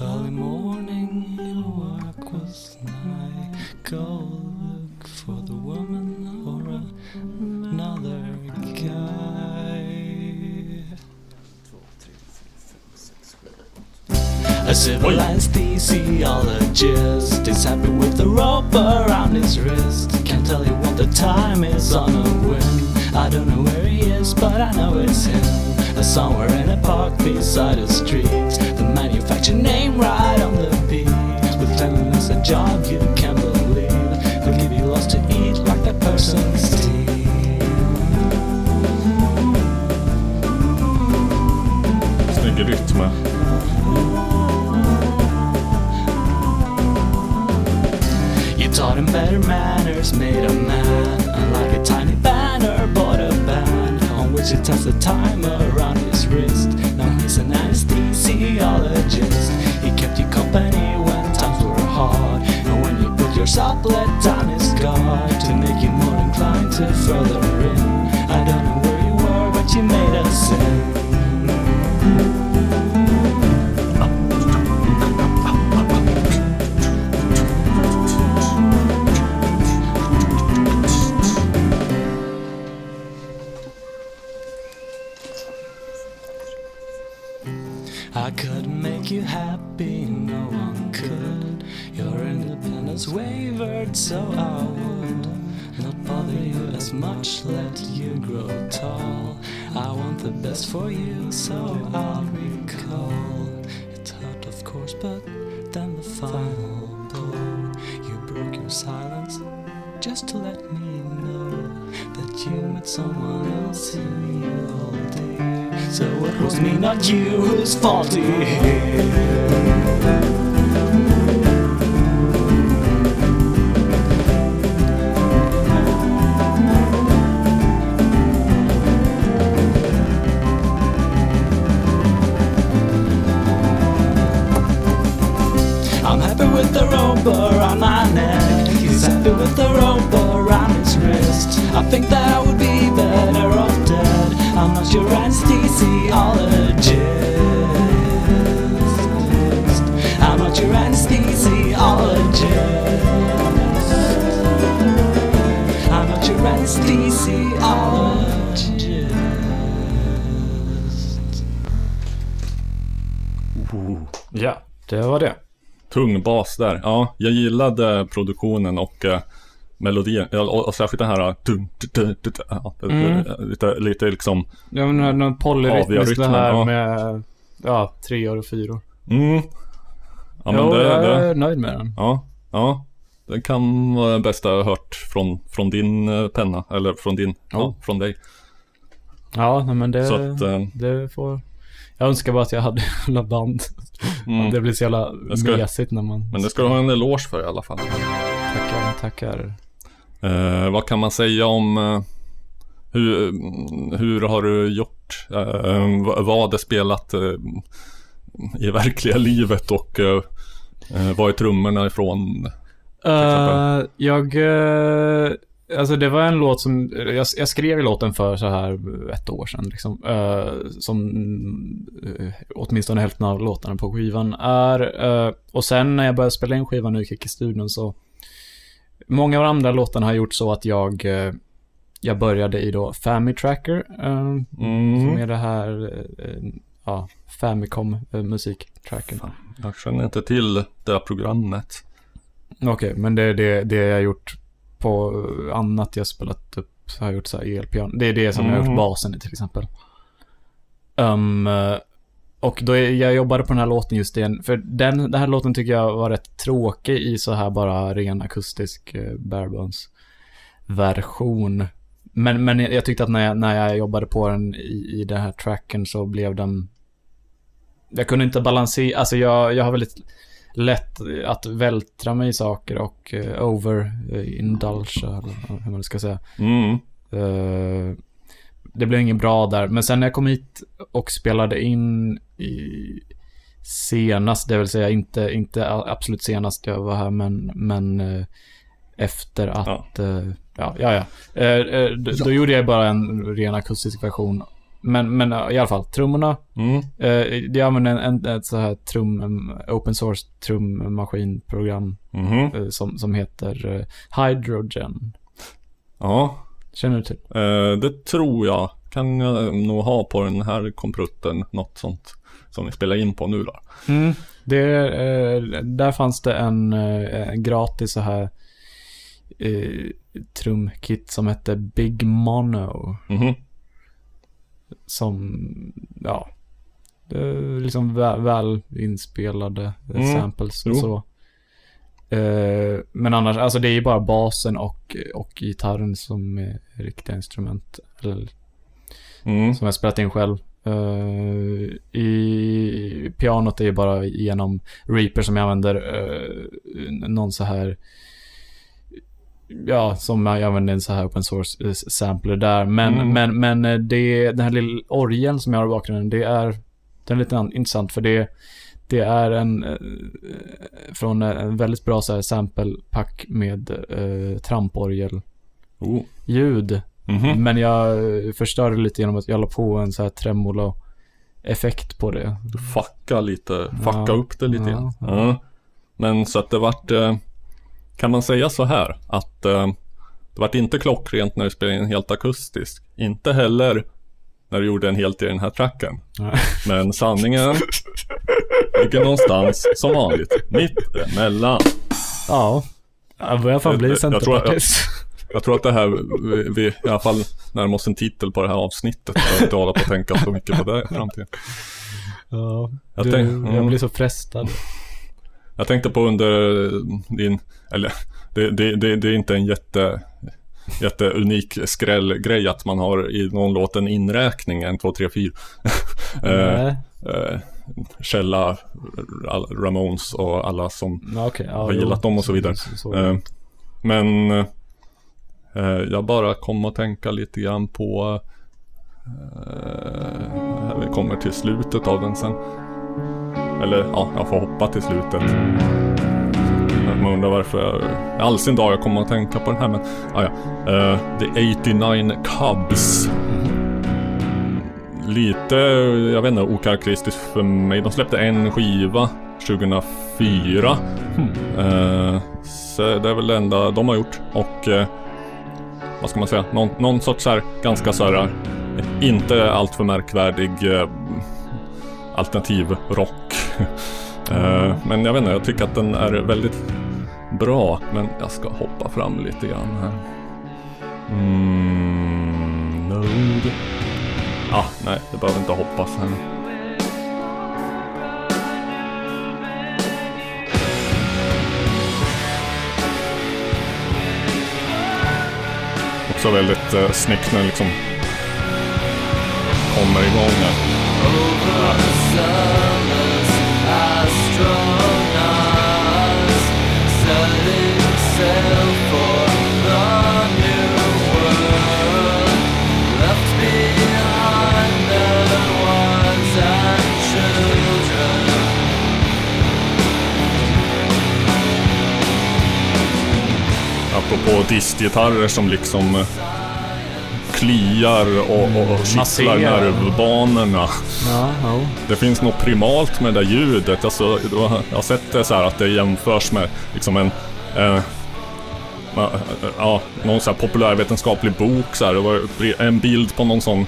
Early morning, your work was nigh. Go A civilized theseologist is happy with the rope around his wrist. Can't tell you what the time is on a whim. I don't know where he is, but I know it's him. Somewhere in a park beside a street. The manufacturer name right on the beat. With cleanliness a job you can't believe. They'll give you lots to eat like that person's teeth. Snygg rytm. Taught him better manners, made a man. like a tiny banner, bought a band on which he tests the time around his wrist. Now he's an anesthesiologist. Someone else who you hold dear. So it was me, not you, who's faulty here. Bas där. Ja, jag gillade produktionen och eh, melodin. Och, och särskilt den här... dun, dun, dun, dun, ja, Mm. lite, lite liksom... Ja, men polyrytmiskt det Aviarytmen, här ja. med ja, treor och fyror. Mm. Ja, men jo, det, jag det, är nöjd med den. Ja, ja. Det kan vara det bästa jag hört från, från din eh, penna. Eller från din, ja, Ja. från dig. Ja, men det, att, eh, det får... Jag önskar bara att jag hade [LAUGHS] alla band. Mm. Det blir så jävla ska- mesigt när man... Men det ska du ha en eloge för i alla fall. Tackar, tackar. Eh, vad kan man säga om eh, hur, hur har du gjort? Eh, vad- är spelat eh, i verkliga livet och eh, eh, var är trummorna ifrån? Jag... alltså det var en låt som... Jag, jag skrev ju låten för så här ett år sedan liksom. eh, som uh, åtminstone hälften av låtarna på skivan är. eh, och sen när jag började spela in skivan och gick i studion så... Många av de andra låtarna har gjort så att jag... jag började i då Family Tracker. eh, Som är det här... ja, Famicom uh, musiktracken. Jag känner inte till det programmet. Okej, men det är det, det jag gjort på annat jag spelat upp. Så har jag gjort så här elpiano. Det är det som jag har Mhm. gjort basen i till exempel. Um, eh, och då jag jobbade på den här låten just igen. För den, den här låten tycker jag var rätt tråkig i så här bara ren akustisk uh, barebones version. Men, men jag tyckte att när jag, när jag jobbade på den i, i den här tracken så blev den... Jag kunde inte balansera, alltså jag, jag har väldigt lätt att vältra mig i saker och uh, over-indulge, eller hur man ska säga. Mm. Eh, det blev inget bra där. Men sen när jag kom hit och spelade in i senast, det vill säga inte, inte absolut senast jag var här, men, men eh, efter att... Ja, ja, ja. Eh, eh, d- Då gjorde jag bara en ren akustisk version. Men, men eh, i alla fall, trummorna. Mm. Eh, jag använder en, en, ett så här trum, em, open source trummaskinprogram Mhm. eh, som, som heter eh, Hydrogen. Ja, Känner du till? eh, det tror jag. Kan jag nog ha på den här komprutten. Något sånt som ni spelar in på nu då. Mm. Det, eh, där fanns det en, eh, en gratis så här eh, trumkit som hette Big Mono. Mhm. Som, ja, liksom väl, väl inspelade eh, Mm. samples och Jo. så. Eh, men annars, alltså det är ju bara basen och, och gitarren som är riktiga instrument. Eller Mm. som jag spelat in själv. Eh, I pianot är ju bara genom Reaper som jag använder uh, någon så här Ja, som jag använder en så här open source eh, sampler där. Men, Mm. men, men eh, det, den här lilla orgeln som jag har i bakgrunden, det är, den är lite an- intressant för det, det är en, eh, från en väldigt bra så här sample-pack med uh, tramporgel Oh. ljud. Mhm. Men jag eh, förstörde lite genom att jag la på en så här tremolo-effekt på det. Du fuckar lite, fucka Ja. upp det lite Ja. Ja. Men så att det vart, eh, kan man säga så här att eh, det vart inte klockrent när du spelade in helt akustiskt. Inte heller när du gjorde en helt i den här tracken. Nej. Men sanningen ligger någonstans som vanligt, mitt emellan. Ja. Jag börjar fan bli Jag- jag centerpartist. Jag tror att det här, vi, vi i alla fall närmar oss en titel på det här avsnittet. Att inte hålla på att tänka så mycket på det i framtiden. Ja, Jag du, tänk- mm. jag blir så frestad. Jag tänkte på under din, eller det, det, det, det är inte en jätte, jätteunik skrällgrej att man har i någon låt en inräkning, en, två, tre, fyra. [LAUGHS] eh, Nej. eh, Källa, all- Ramones och alla som okej. Ja, har jo. gillat dem och så vidare. Så, så. Eh, men eh, jag bara kom att tänka lite grann på eh, Vi kommer till slutet av den sen. Eller ja, jag får hoppa till slutet. Man undrar varför jag är all sin dag jag kommer att tänka på den här men ah, ja. uh, The 89 Cubs. Lite, jag vet inte, okaraktäristiskt för mig. De släppte en skiva 2004. Eh, så det är väl det enda de har gjort. Och Uh, vad ska man säga? Någon, någon sorts här ganska så här eh, inte alltför märkvärdig alternativ rock. Mm. [LAUGHS] men jag vet inte, jag tycker att den är väldigt bra. Men jag ska hoppa fram lite grann här. Mm, node. Ah, nej, det behöver inte hoppas här. Också väldigt eh, snyggt när det liksom kommer igång här. Apropå distgitarrer som liksom eh, kliar och, och, och kittlar Masserar. nervbanorna. Ja, ja. Det finns något primalt med det där ljudet. Alltså, jag har sett det så här att det jämförs med liksom en... Eh, ja, ja, någon så här populärvetenskaplig bok så här. Det var en bild på någon sån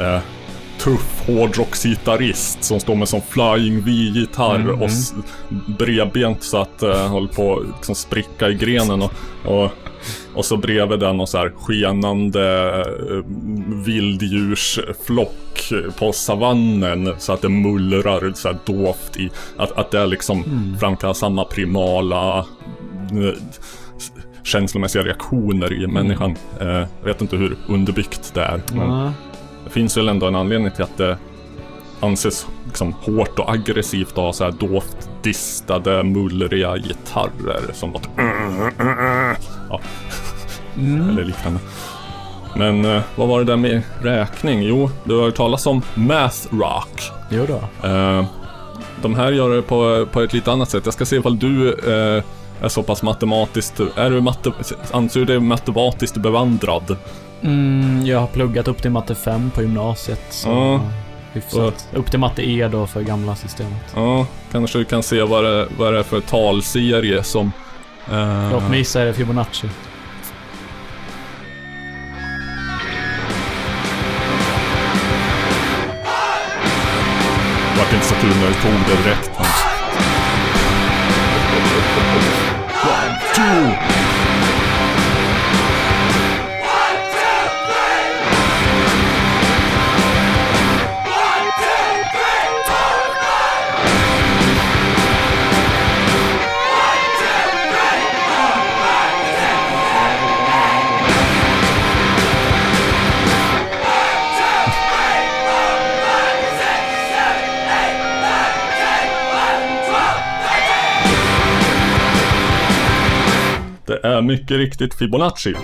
eh, tuff hårdrocksgitarrist som står med sån flying V-gitarr och s- bredbent så att eh, håller på att liksom spricka i grenen och, och och så bredvid den någon så här skenande eh, vilddjursflock på savannen så att det mullrar så här dovt i att, att det är liksom framkallar samma primala eh, känslomässiga reaktioner i människan. Eh, jag vet inte hur underbyggt det är. Men Ja. det finns väl ändå en anledning till att det anses liksom hårt och aggressivt att ha så här dovt distade, mullriga gitarrer som låter ja. Eller liknande. Men eh, vad var det där med räkning? Jo, du har hört talas om Math Rock. Jo då. Eh, de här gör det på, på ett lite annat sätt. Jag ska se ifall du eh, är så pass matematiskt... Är du matte, anser du dig matematiskt bevandrad? Mm, jag har pluggat upp till matte 5 på gymnasiet. Så Ja. Hyfsat. Upp till matte E då för gamla systemet. Ja, kanske du kan se vad det, vad det är för talserie som... eh, Låt mig gissa, är det Fibonacci? vart inte så kul när du tog det direkt. One, two! Är mycket riktigt Fibonacci.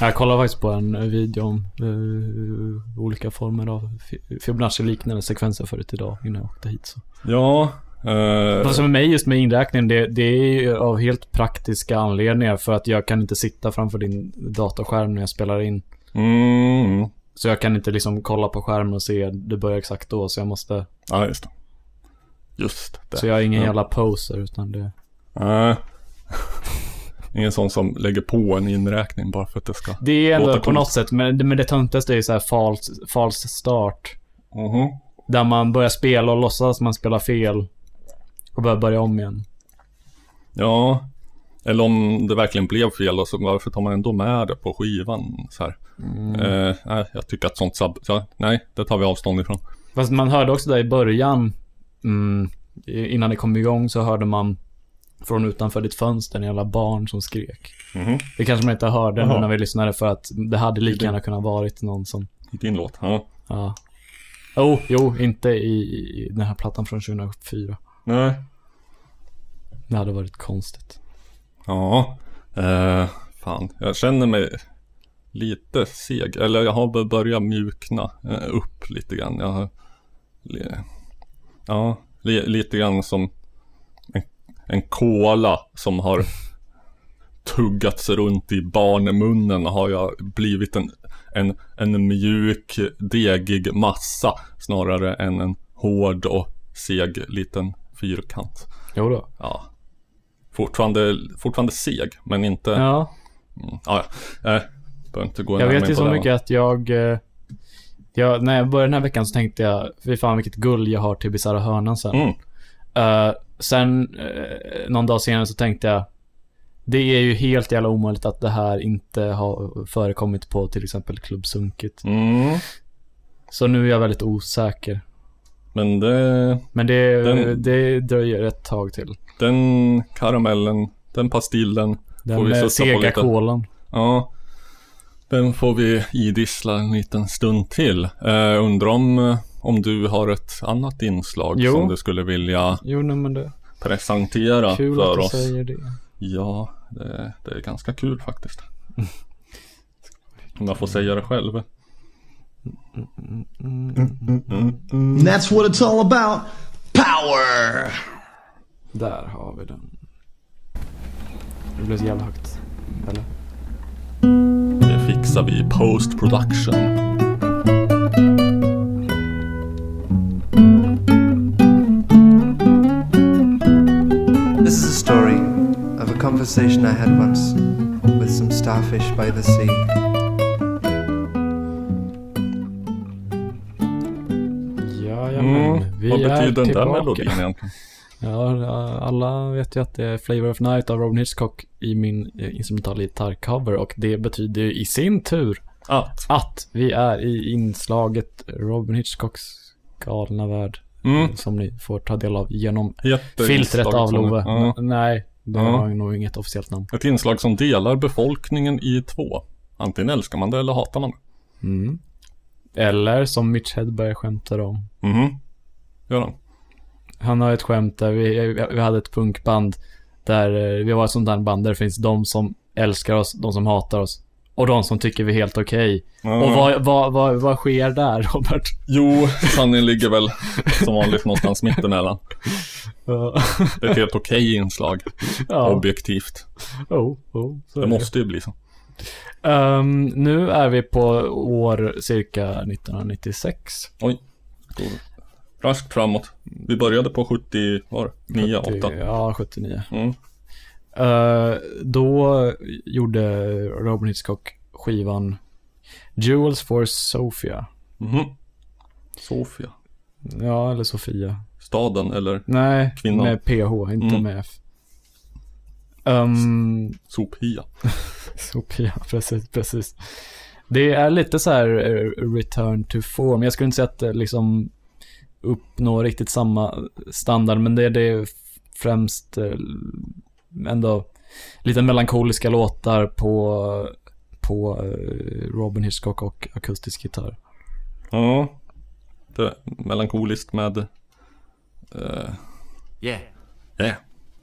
Jag kollade faktiskt på en video om eh, olika former av Fi- Fibonacci-liknande sekvenser förut idag innan jag åkte hit. Så. Ja. Eh, Vad som är mig just med inräkningen, det, det är av helt praktiska anledningar för att jag kan inte sitta framför din datorskärm när jag spelar in. mm, Så jag kan inte liksom kolla på skärmen och se det börjar exakt då, så jag måste... ja, just det. Just det. Så jag är ingen Ja. jävla poser, utan det... Nej. Ingen sån som lägger på en inräkning bara för att det ska... Det är ändå på något sätt, men, men det töntigaste är ju så här false, false start. Mhm. Där man börjar spela och låtsas att man spelar fel. Och börjar börja om igen. Ja. Eller om det verkligen blev fel och så varför tar man ändå med det på skivan så här. Eh, nej, jag tycker att sånt sab... Ja, nej, det tar vi avstånd ifrån. Fast man hörde också där i början, mm, innan det kom igång så hörde man från utanför ditt fönster en jävla barn som skrek. Mhm. Det kanske man inte hörde nu Jaha. när vi lyssnade för att det hade lika gärna kunnat varit någon som, I din låt. Ja. ja. Oh, jo, inte i, i den här plattan från 2004. Nej. Det hade varit konstigt. Ja. Eh, fan, jag känner mig lite seg. Eller jag har börjat mjukna eh, upp lite grann. Jag har... Ja, li, lite grann som en, kola som har tuggats runt i barnmunnen har jag blivit en, en, en mjuk, degig massa snarare än en hård och seg liten fyrkant. Jo då. Ja. Fortfarande, fortfarande seg, men inte... Ja, mm, ja. Nej, behöver inte gå jag vet ju så det, mycket att jag... eh, jag när jag började den här veckan så tänkte jag, fy fan vilket guld jag har till Bisarra Hörnan sen. Mm. Eh, sen, eh, någon dag senare så tänkte jag, det är ju helt jävla omöjligt att det här inte har förekommit på till exempel Klubb Sunkit. Mm. Så nu är jag väldigt osäker. Men det, Men det, Den- det dröjer ett tag till. den karamellen, den pastillen får Den vi sutta på sega kolan. Ja. Den får vi idissla en liten stund till. Eh, undrar om, eh, om du har ett annat inslag Jo. som du skulle vilja Jo, nej, men det presentera kul för att du oss? säger det. Ja, det, det är ganska kul faktiskt. Om jag får säga det själv. And that's what it's all about. Power! Där har vi den. Det blev så jävla högt. Eller? Det fixar vi i post production. Conversation I had once with some starfish by the sea. Jajamän. Mm, Vi vad är betyder den där tillbaka. melodin egentligen? Ja, alla vet ju att det är Flavor of Night av Robin Hitchcock i min eh, instrumentala gitarrcover och det betyder ju i sin tur Att? att vi är i inslaget Robin Hitchcocks galna värld. Mm. Som ni får ta del av genom filtret av Love. Ja. Nej, det Ja. har nog inget officiellt namn. Ett inslag som delar befolkningen i två. Antingen älskar man det eller hatar man det. Mm. Eller som Mitch Hedberg skämtar om. Mhm. Gör han? Han har ett skämt där vi, vi hade ett punkband där eh, vi var ett sånt där band där det finns de som älskar oss, de som hatar oss och de som tycker vi är helt okej. Ja. Och vad, vad, vad, vad sker där, Robert? Jo, sanningen ligger väl som vanligt någonstans mittemellan. Ja. Det är ett helt okej inslag. Ja. Objektivt. Oh, oh, Det är måste ju bli så. Ehm, nu är vi på år cirka 1996. Oj. Raskt framåt. Vi började på 70, var det? 9, 8. Ja, 79. Mm. Eh, då gjorde Robin Hitchcock skivan Jewels for Sofia. Mhm. Sofia. Ja, eller Sofia. Staden eller Nej, Kvinnan. med PH, inte Mm. med F. Um, Sopia. [LAUGHS] Sofia, precis, precis. Det är lite så här eh, return to form. Jag skulle inte säga att det liksom uppnår riktigt samma standard, men det är det främst eh, ändå lite melankoliska låtar på, på eh, Robin Hitchcock och akustisk gitarr. Ja. Det är melankoliskt med... Uh, Yeah. yeah.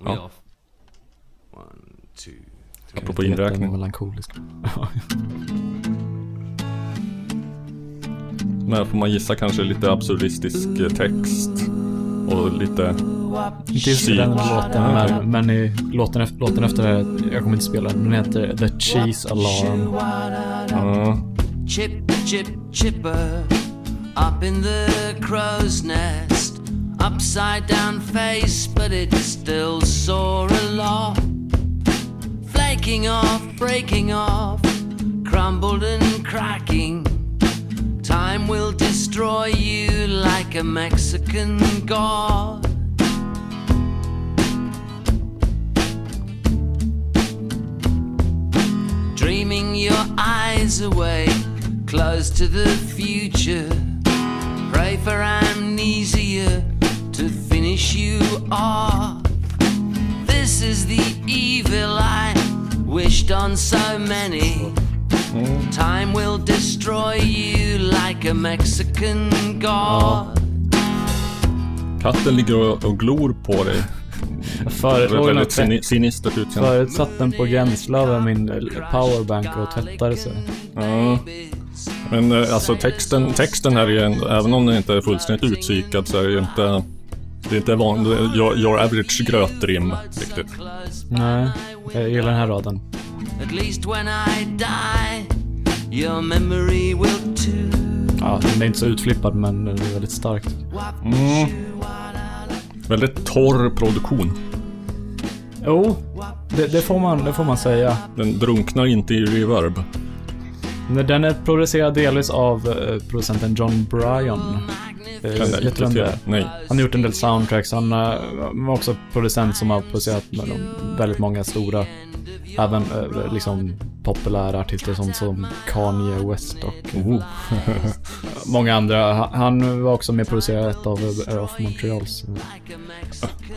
Ja. One, two, three. Apropå inräkning. Melankolisk. Men får man gissa kanske lite absurdistisk text. Och lite... Inte just den låten, Ja, okej. men, men i låten efter, låten efter jag kommer inte spela den, den heter The Cheese Alarm. Ja. Chip, chip, chipper, up in the crow's nest. Upside down face, but it's still sore a lot. Flaking off, breaking off, crumbled and cracking. Time will destroy you like a Mexican god. Dreaming your eyes away, close to the future. Pray for amnesia to finish you off. This is the evil I wished on so many. Time will destroy you like a Mexican god. Katten ligger och, och glor på dig. Väldigt utseende. Förut satt den på gränsle över min powerbank och tvättade sig. Ja. Men eh, alltså texten, texten här är ju ändå, även om den inte är fullständigt utpsykad så är det ju inte det är inte vanligt, your, your average grötrim riktigt. Nej, jag gillar den här raden. At least when I die, your memory will too. Ja, den är inte så utflippad men den är väldigt stark. Mm. Väldigt torr produktion. Jo, det, det, får man, det får man säga. Den drunknar inte i reverb. Den är producerad delvis av eh, producenten John Bryan. Eh, Kan jag vet du inte vem det till. är? Nej. Han har gjort en del soundtracks. Han eh, var också producent som har producerat väldigt många stora, även liksom populära artister som, som Kanye West och Oh. [LAUGHS] många andra. Han- var också med och producerade ett av Off Montreals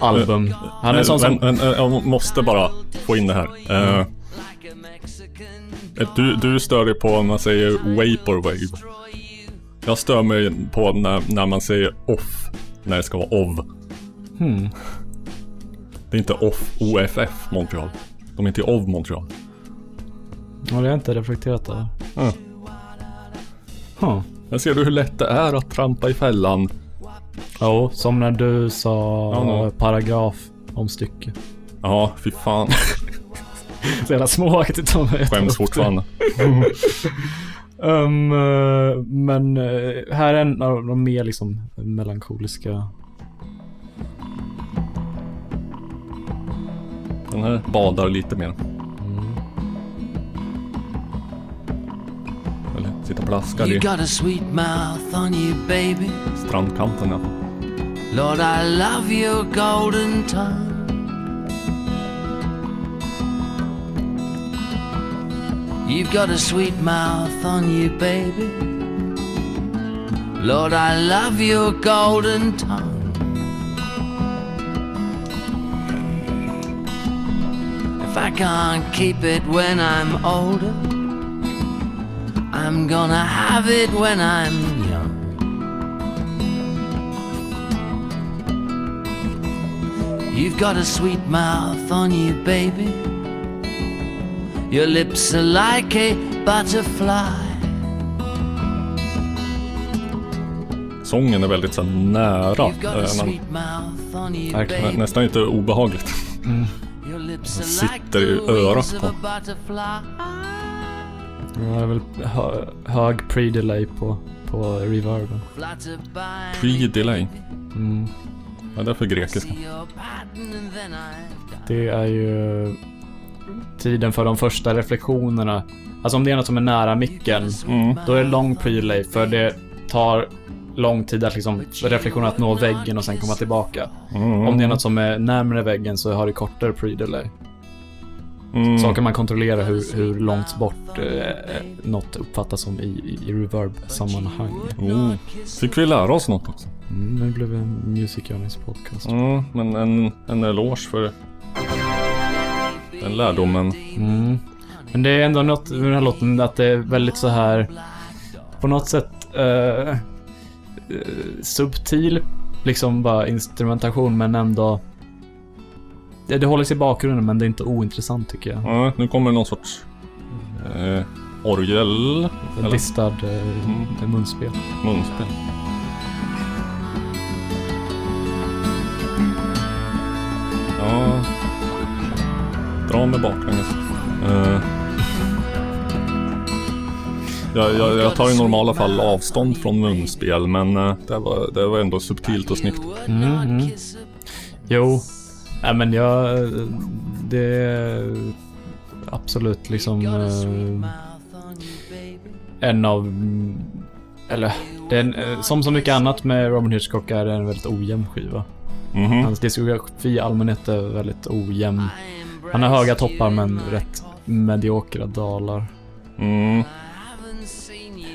album. Han är sån som... Men, men, jag måste bara få in det här. Ett, Du, du stör dig på om man säger vaporwave. Jag stör mig på när, när man säger off. När det ska vara OV. Hmm. Det är inte off, OFF Montreal. De är inte OV Montreal. Ja, det har jag inte reflekterat över. Mm. Huh. Ser du hur lätt det är att trampa i fällan. Jo, som när du sa Ja, nå. paragraf om stycke. Ja, fy fan. [LAUGHS] Så jävla småaktigt mig. Skäms fortfarande. [LAUGHS] um, eh, men eh, här är en av de mer liksom melankoliska. Den här badar lite mer. Eller sitta och plaskar i got a sweet mouth on you, baby. strandkanten i alla fall. Lord, I love your golden tongue. You've got a sweet mouth on you, baby. Lord, I love your golden tongue. If I can't keep it when I'm older, I'm gonna have it when I'm young. You've got a sweet mouth on you, baby. Your lips are like a butterfly. Sången är väldigt så nära. Eh, nä, nästan inte obehagligt. Like sitter i örat på. Ja, det är väl hö hög pre-delay på, på reverben. Pre-delay. Mm. Vad är det för grekiska? Det är ju tiden för de första reflektionerna. Alltså om det är något som är nära micken, Mm. då är det lång pre-delay för det tar lång tid att liksom reflektionen att nå väggen och sen komma tillbaka. Mm. Om det är något som är närmare väggen så har det kortare pre-delay. Mm. Så kan man kontrollera hur, hur långt bort eh, något uppfattas som i, i, reverb-sammanhang. Oh. Fick vi lära oss något också? Mm, nu blev det en Music Journeys podcast. Mm, men en, en eloge för den lärdomen. Mm. Men det är ändå något med den här låten att det är väldigt så här på något sätt eh, subtil, liksom bara instrumentation men ändå det, det håller sig i bakgrunden men det är inte ointressant tycker jag. Ja, nu kommer någon sorts eh, orgel. Distad eh, munspel. munspel. Ja. Dra med baklänges. Eh. Jag, jag, jag tar i normala fall avstånd från munspel men eh, det, var, det var ändå subtilt och snyggt. Mm, mm. Jo, nej men jag, det är absolut liksom eh, en av, eller det är en, eh, som så mycket annat med Robin Hitchcock är det en väldigt ojämn skiva. Mhm. Hans diskografi i allmänhet är väldigt ojämn. Han har höga toppar men rätt mediokra dalar. Mm.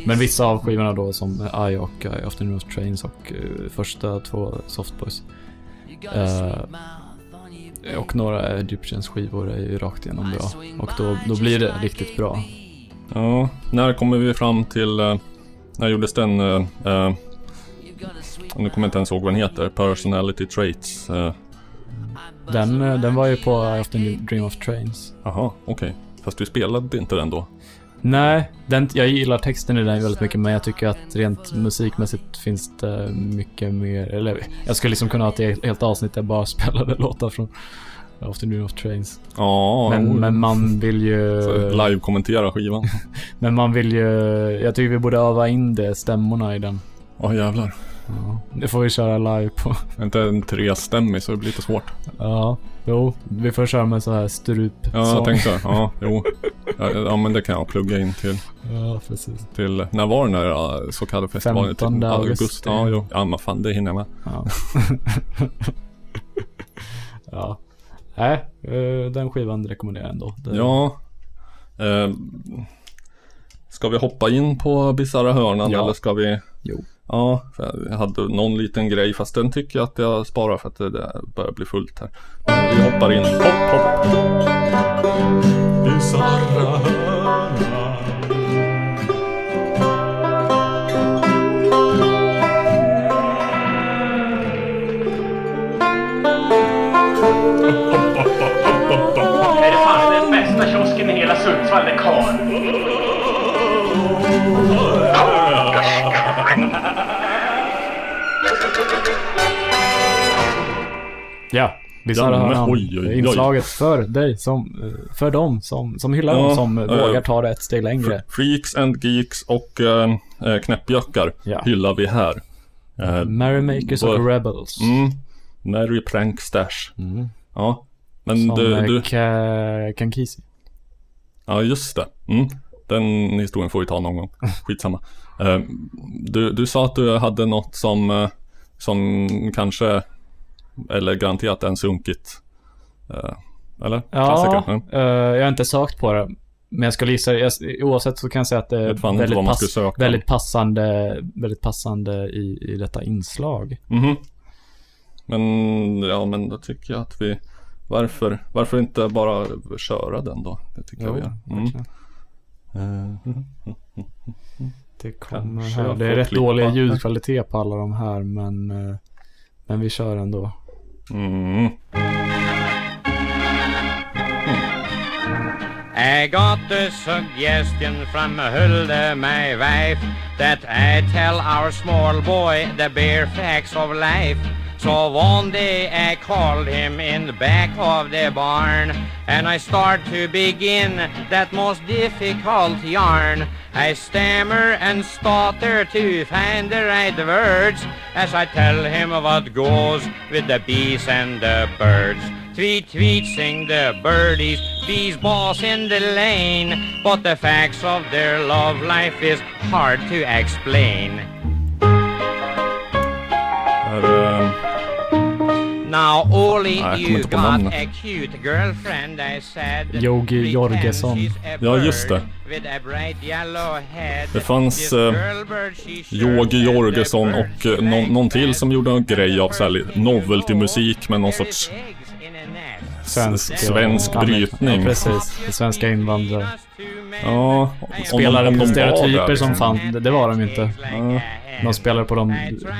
Men vissa av skivorna då som I och I Afternoon of Trains och eh, första två Softboys. Eh, och några Egyptians skivor är ju rakt igenom bra. Och då, då blir det riktigt bra. Ja, när kommer vi fram till... Eh, när gjordes den? Eh, eh, nu kommer jag inte ens ihåg vad den heter. Personality Traits. Den, eh, den var ju på I Often Dream of Trains. Jaha, okej. Fast vi spelade inte den då. Nej, den, jag gillar texten i den väldigt mycket men jag tycker att rent musikmässigt finns det mycket mer, eller jag skulle liksom kunna ha ett helt- avsnitt där jag bara [LAUGHS] spelade låtar från Dream of Trains. Ja, Men, jo. men man vill ju... Live-kommentera skivan. [LAUGHS] Men man vill ju... Jag tycker vi borde öva in det, stämmorna i den. Ja, jävlar. Ja, det får vi köra live på. Inte en trestämmig så det blir lite svårt. Ja, jo. Vi får köra med så här strup. Ja, jag tänkte Ja, jo. [LAUGHS] Ja, ja, men det kan jag plugga in till. Ja, precis. till när var den där så kallade festivalen? 15 Till augusti. Ja, jo. ja, men fan det hinner jag med. Ja. [LAUGHS] ja. Nej, eh, den skivan rekommenderar jag ändå. Det- Ja. Eh, ska vi hoppa in på Bisarra hörnan Ja. eller ska vi? Jo. Ja, för jag hade någon liten grej fast den tycker jag att jag sparar för att det börjar bli fullt här. Men vi hoppar in. Hopp, hopp. Bisarra Ja, visst Ja, har han oj, oj, oj. inslaget för dig, som, för dem som, som hyllar Ja, dem, som eh, vågar ta det ett steg längre. Fre- Freaks and Geeks och äh, äh, Knäppjökar Ja. hyllar vi här. Äh, Merrymakers och Rebels. Mm. Merry Prank Stash. Mm. Ja. Men som du, du, Ka- Kankisi. ja just det. Mm. Den historien får vi ta någon gång. [LAUGHS] Skitsamma. Eh, du, du sa att du hade något som, som kanske, eller garanterat en sunkigt. Eh, eller? Ja. Mm. jag har inte sökt på det. Men jag skulle gissa, jag, oavsett så kan jag säga att det är väldigt, pass, väldigt passande, väldigt passande i, i detta inslag. Mhm. Men, ja men då tycker jag att vi Varför, varför inte bara köra den då? Det tycker jag vi Jo, gör. Mm. Eh, Det kommer här. Det är rätt klippa. dålig ljudkvalitet på alla de här, men, men vi kör ändå. Mm. I got a suggestion from Hulda, my wife, that I tell our small boy the bare facts of life. So one day I called him in the back of the barn, and I start to begin that most difficult yarn. I stammer and stutter to find the right words as I tell him what goes with the bees and the birds. Tweet, tweet, sing the birdies, bees boss in the lane. But the facts of their love life is hard to explain. Eh, Now only Nej, you got namnet. a cute girlfriend I said. Yogi Jorgesson. Ja, just det. With a bright yellow head. Det fanns eh, Yogi Jorgesson the och eh, någon, någon till som gjorde en grej av så här novelty-musik med någon sorts Svensk, svensk eh, brytning. Ja, precis. Svenska invandrare. Ja, Spelade på stereotyper där, som liksom. fanns. Det, var de inte. De spelade på de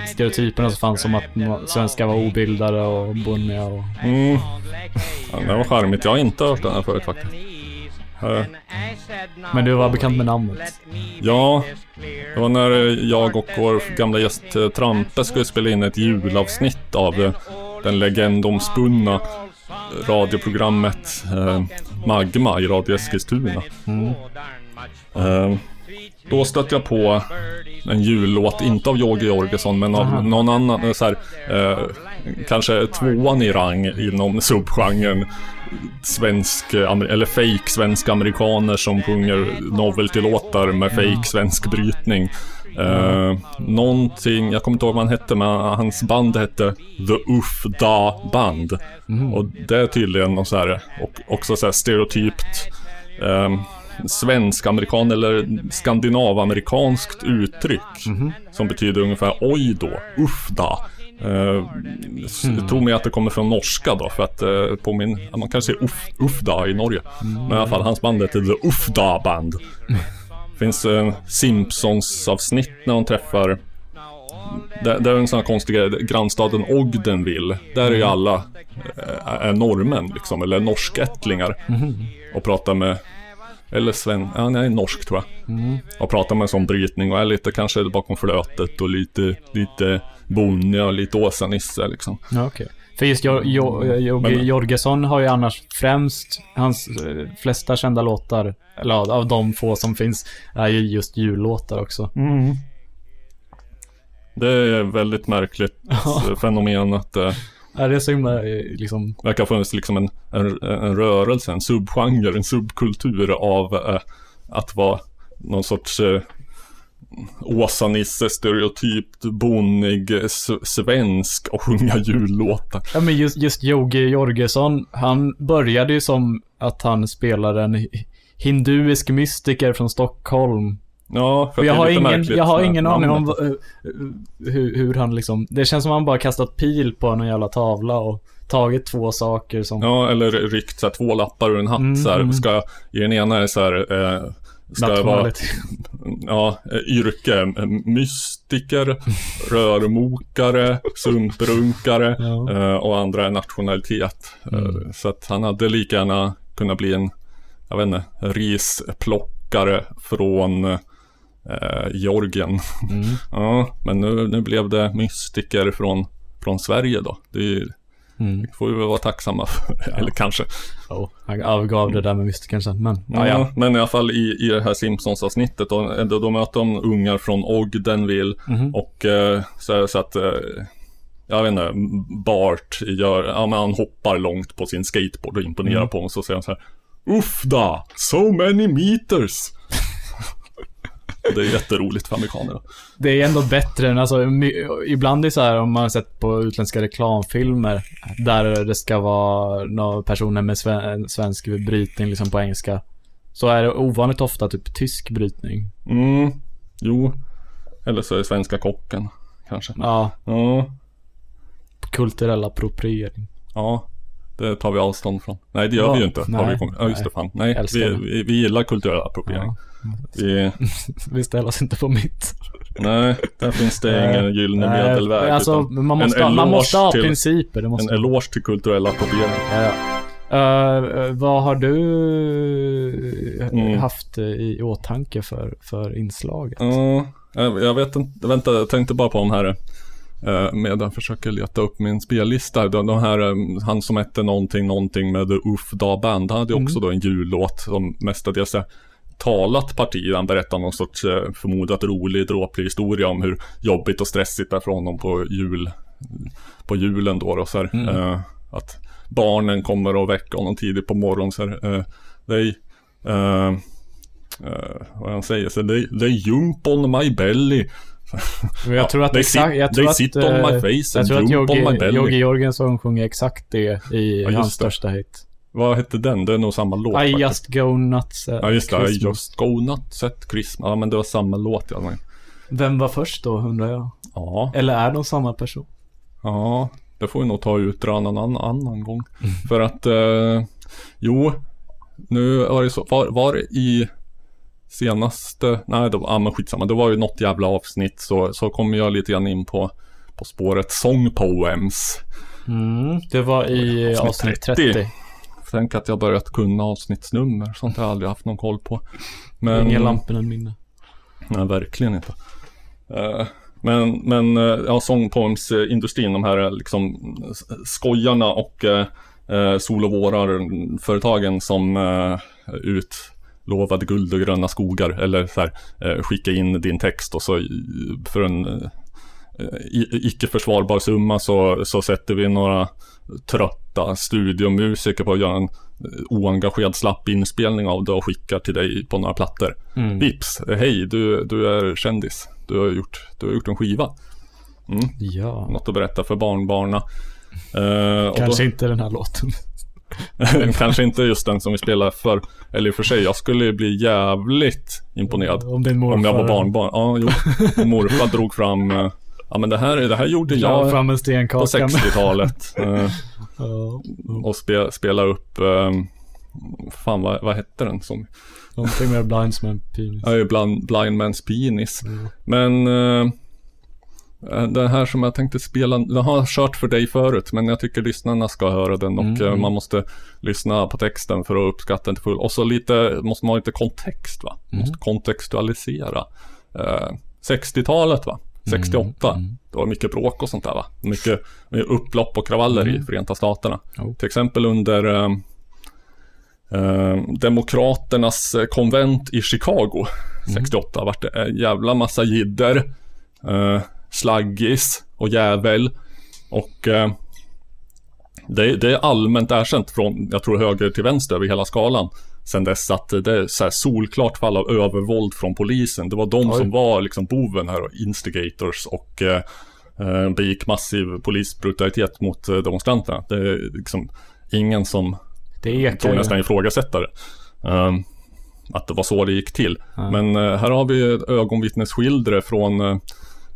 stereotyperna som fanns som att svenskar var obildade och bonniga och... Mm. Ja, det var charmigt. Jag har inte hört den här förut faktiskt. Men du var bekant med namnet. Ja, det var när jag och vår gamla gäst eh, Trampe skulle spela in ett julavsnitt av eh, den legendomspunna radioprogrammet eh, Magma i Radio Eskilstuna. Mm. Eh, då stötte jag på en jullåt, inte av Yogi Jorgesson, men av Aha. någon annan, eh, så här, eh, kanske tvåan i rang inom subgenren svensk, eller fake svenska amerikaner som sjunger novelty-låtar med fake svensk brytning. Eh, någonting, jag kommer inte ihåg vad han hette, men hans band hette The Uff Da Band. Och det är tydligen något så här, och också så här stereotypt eh, svensk-amerikan eller skandinav-amerikanskt uttryck. Som betyder ungefär oj då, uff da. Uh, Mm. Tror mig att det kommer från norska då för att uh, på min, man kan säga uff, uffda i Norge. Men i alla fall, hans band heter The Uffda Band. [LAUGHS] Finns uh, Simpsons avsnitt när de träffar det, det är en sån här konstig grej, grannstaden Ogdenville. Där är ju alla eh, är norrmän liksom, eller norskättlingar. Mhm. Och pratar med, eller sven, ja nej, norsk tror jag. Mm. Och pratar med en sån brytning och är lite kanske bakom flötet och lite, lite bonniga och lite Åsa-Nisse liksom. Ja, okej. För just jo, jo, Yogi Men- Jorgesson har ju annars främst, hans eh, flesta kända låtar, eller av de få som finns, är ju just jullåtar också. Det är väldigt märkligt [LAUGHS] fenomen att det Ja, det är så himla, eh, liksom, verkar ha funnits liksom en, en, en rörelse, en subgenre, en subkultur av eh, att vara någon sorts eh, Åsa-Nisse, stereotypt bonnig s- svensk och sjunga jullåtar. ja men just, just Yogi Jorgesson, han började ju som att han spelade en hi- hinduisk mystiker från Stockholm. Ja, för jag har ingen, jag har ingen aning om eh, hur, hur han liksom, det känns som att han bara kastat pil på en jävla tavla och tagit två saker som... Ja, eller ryckt så här, två lappar ur en hatt Mm, så här. mm. Ska, jag- I den ena är det så här, eh, ska vara, [LAUGHS] ja, eh, yrke, mystiker, [LAUGHS] rörmokare, sumprunkare eh, och andra är nationalitet. Eh, så att han hade lika gärna kunnat bli en, jag vet inte, risplockare från eh, Georgien. [LAUGHS] ja, men nu, nu blev det mystiker från, från Sverige då. Det är Mm. får vi väl vara tacksamma för. [LAUGHS] Eller kanske. Oh, han övergav det där med mystikern sen, men Ja, ja, ja. Men i alla fall i, i det här Simpsons-avsnittet då, då, då möter de ungar från Ogdenville Mhm. och eh, så är det så att eh, jag vet inte, Bart gör, ja men han hoppar långt på sin skateboard och imponerar Mm. på honom så säger han så här Uff da, so many meters. Det är jätteroligt för amerikaner. Det är ändå bättre än, alltså, ibland är det så här om man har sett på utländska reklamfilmer där det ska vara några personer med sven, svensk brytning liksom på engelska. Så är det ovanligt ofta typ tysk brytning. Mm, jo. Eller så är det svenska kocken, kanske. Ja, Ja, kulturell appropriering. ja. Det tar vi avstånd från. Nej, det gör Ja, vi ju inte. nej, har vi kommit. ja, just det. Fan. Nej, vi, vi, vi gillar kulturell appropriering. Vi, [LAUGHS] Vi ställer oss inte på mitt. nej, där finns det ingen gyllene Nej, medelväg. Alltså, man måste, man måste ha till- principer. Det måste En eloge till kulturell appropriering. Ja, ja. Eh, vad har du Mm. haft eh, i åtanke för, för inslaget? Ja, jag jag vet inte, vänta, jag tänkte bara på de här eh, medan jag försöker leta upp min spellista. De, de här, eh, han som hette någonting, någonting med The Uff Da Band, han hade ju också Mm. då en jullåt som mestadels är talat parti. Han berättar någon sorts eh, förmodat rolig, dråplig historia om hur jobbigt och stressigt det är för honom på jul, på julen då. Och så här, Mm. eh, att barnen kommer och väcker honom tidigt på morgonen. Så här, they, eh, vad han säger, så they, they jump on my belly. [LAUGHS] Men jag tror att they exakt, jag tror att, sit on eh, my face jag tror att Yogi, Jorgensson sjunger exakt det i just hans det. största hit. Vad hette den? Det är nog samma låt I faktiskt. just go nuts at Ja just det, I just go nuts at Christmas. Ja men det var samma låt ja. men- Vem var först då, undrar jag? Ja, Eller är de samma person? ja. Det får vi nog ta utröna en annan, annan gång. Mm. För att, eh, jo, nu var det så, var, var det i senaste, nej det var, ja men skitsamma, det var ju något jävla avsnitt så, så kommer jag lite grann in på, på spåret Song Poems. Mm, det var i avsnitt 30. Tänk att jag börjat kunna avsnittsnummer, sånt har jag aldrig haft någon koll på. Men, Ingen lampen minne. Nej, verkligen inte. Eh, men, men eh, ja, sångpoemsindustrin, de här eh, liksom skojarna och uh, sol och vårar-företagen som uh, utlovade guld och gröna skogar eller så här, eh, skicka in din text och så för en eh, icke försvarbar summa så, så sätter vi några trötta studiomusiker på att göra en eh, oengagerad slapp inspelning av det och skickar till dig på några plattor. Mm. Vips, hej du, du är kändis. Du har gjort, du har gjort en skiva. Mm. Ja. Något att berätta för barnbarna. Och Kanske då, inte den här låten. [LAUGHS] kanske inte just den som vi spelar för. Eller i och för sig, jag skulle ju bli jävligt imponerad. Om din morfar. Om jag var barnbarn. Ja, jo. Morfar drog fram eh, Ja men det här, det här gjorde Dra jag fram en på stenkaka. 60-talet. [LAUGHS] eh, och spe, spela upp eh, Fan vad, vad hette den som Någonting med Blindsman penis. Ja, blind, blind Man's Penis. Men eh, den här som jag tänkte spela, den har jag kört för dig förut, men jag tycker lyssnarna ska höra den och Mm, eh, mm. man måste lyssna på texten för att uppskatta den till full. Och så lite, måste man ha lite kontext va? Mm. Måste kontextualisera. Eh, 60-talet va? 68. Mm, Det var mycket bråk och sånt där va? Mycket, mycket upplopp och kravaller i Mm. Förenta Staterna. Jo. Till exempel under eh, eh, Demokraternas eh, konvent i Chicago 68 vart det en jävla massa jidder, eh, slaggis och jävel. Och eh, det, det är allmänt erkänt från, jag tror höger till vänster över hela skalan. Sen dess att det är så solklart fall av övervåld från polisen. Det var de Oj. som var liksom boven här och instigators och eh, eh, begick massiv polisbrutalitet mot eh, demonstranterna. Det är liksom ingen som Det ekar tror nästan ifrågasätta det. Ehm, att det var så det gick till. Ja. Men eh, här har vi ögonvittnesskildre från eh,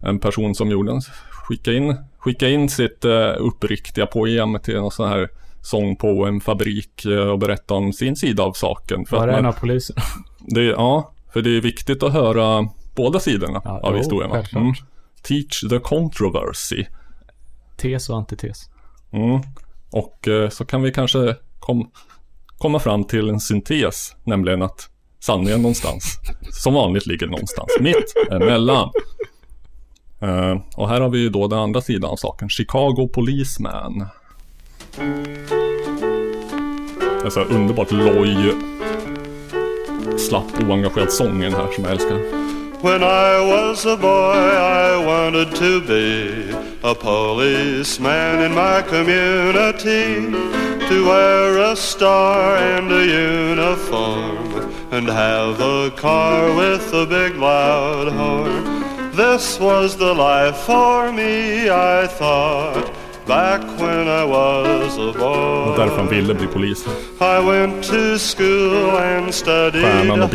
en person som gjorde en, skicka in, skicka in sitt uh, uppriktiga poem till någon sån här sångpoemfabrik uh, och berätta om sin sida av saken. För Var det en av poliserna? [LAUGHS] ja, för det är viktigt att höra båda sidorna Ja, av jo, historien. självklart. Teach the controversy. Tes och antites. Mm. Och eh, så kan vi kanske kom, komma fram till en syntes, nämligen att sanningen någonstans, som vanligt ligger någonstans mitt emellan. Eh, och här har vi ju då den andra sidan av saken, Chicago Policeman. Det är så här underbart loj, slapp oengagerad sången här som jag älskar. When I was a boy, I wanted to be a policeman in my community. To wear a star and a uniform and have a car with a big loud horn. This was the life for me, I thought, back when I was a boy. Och därför han ville bli polis. I went to school and studied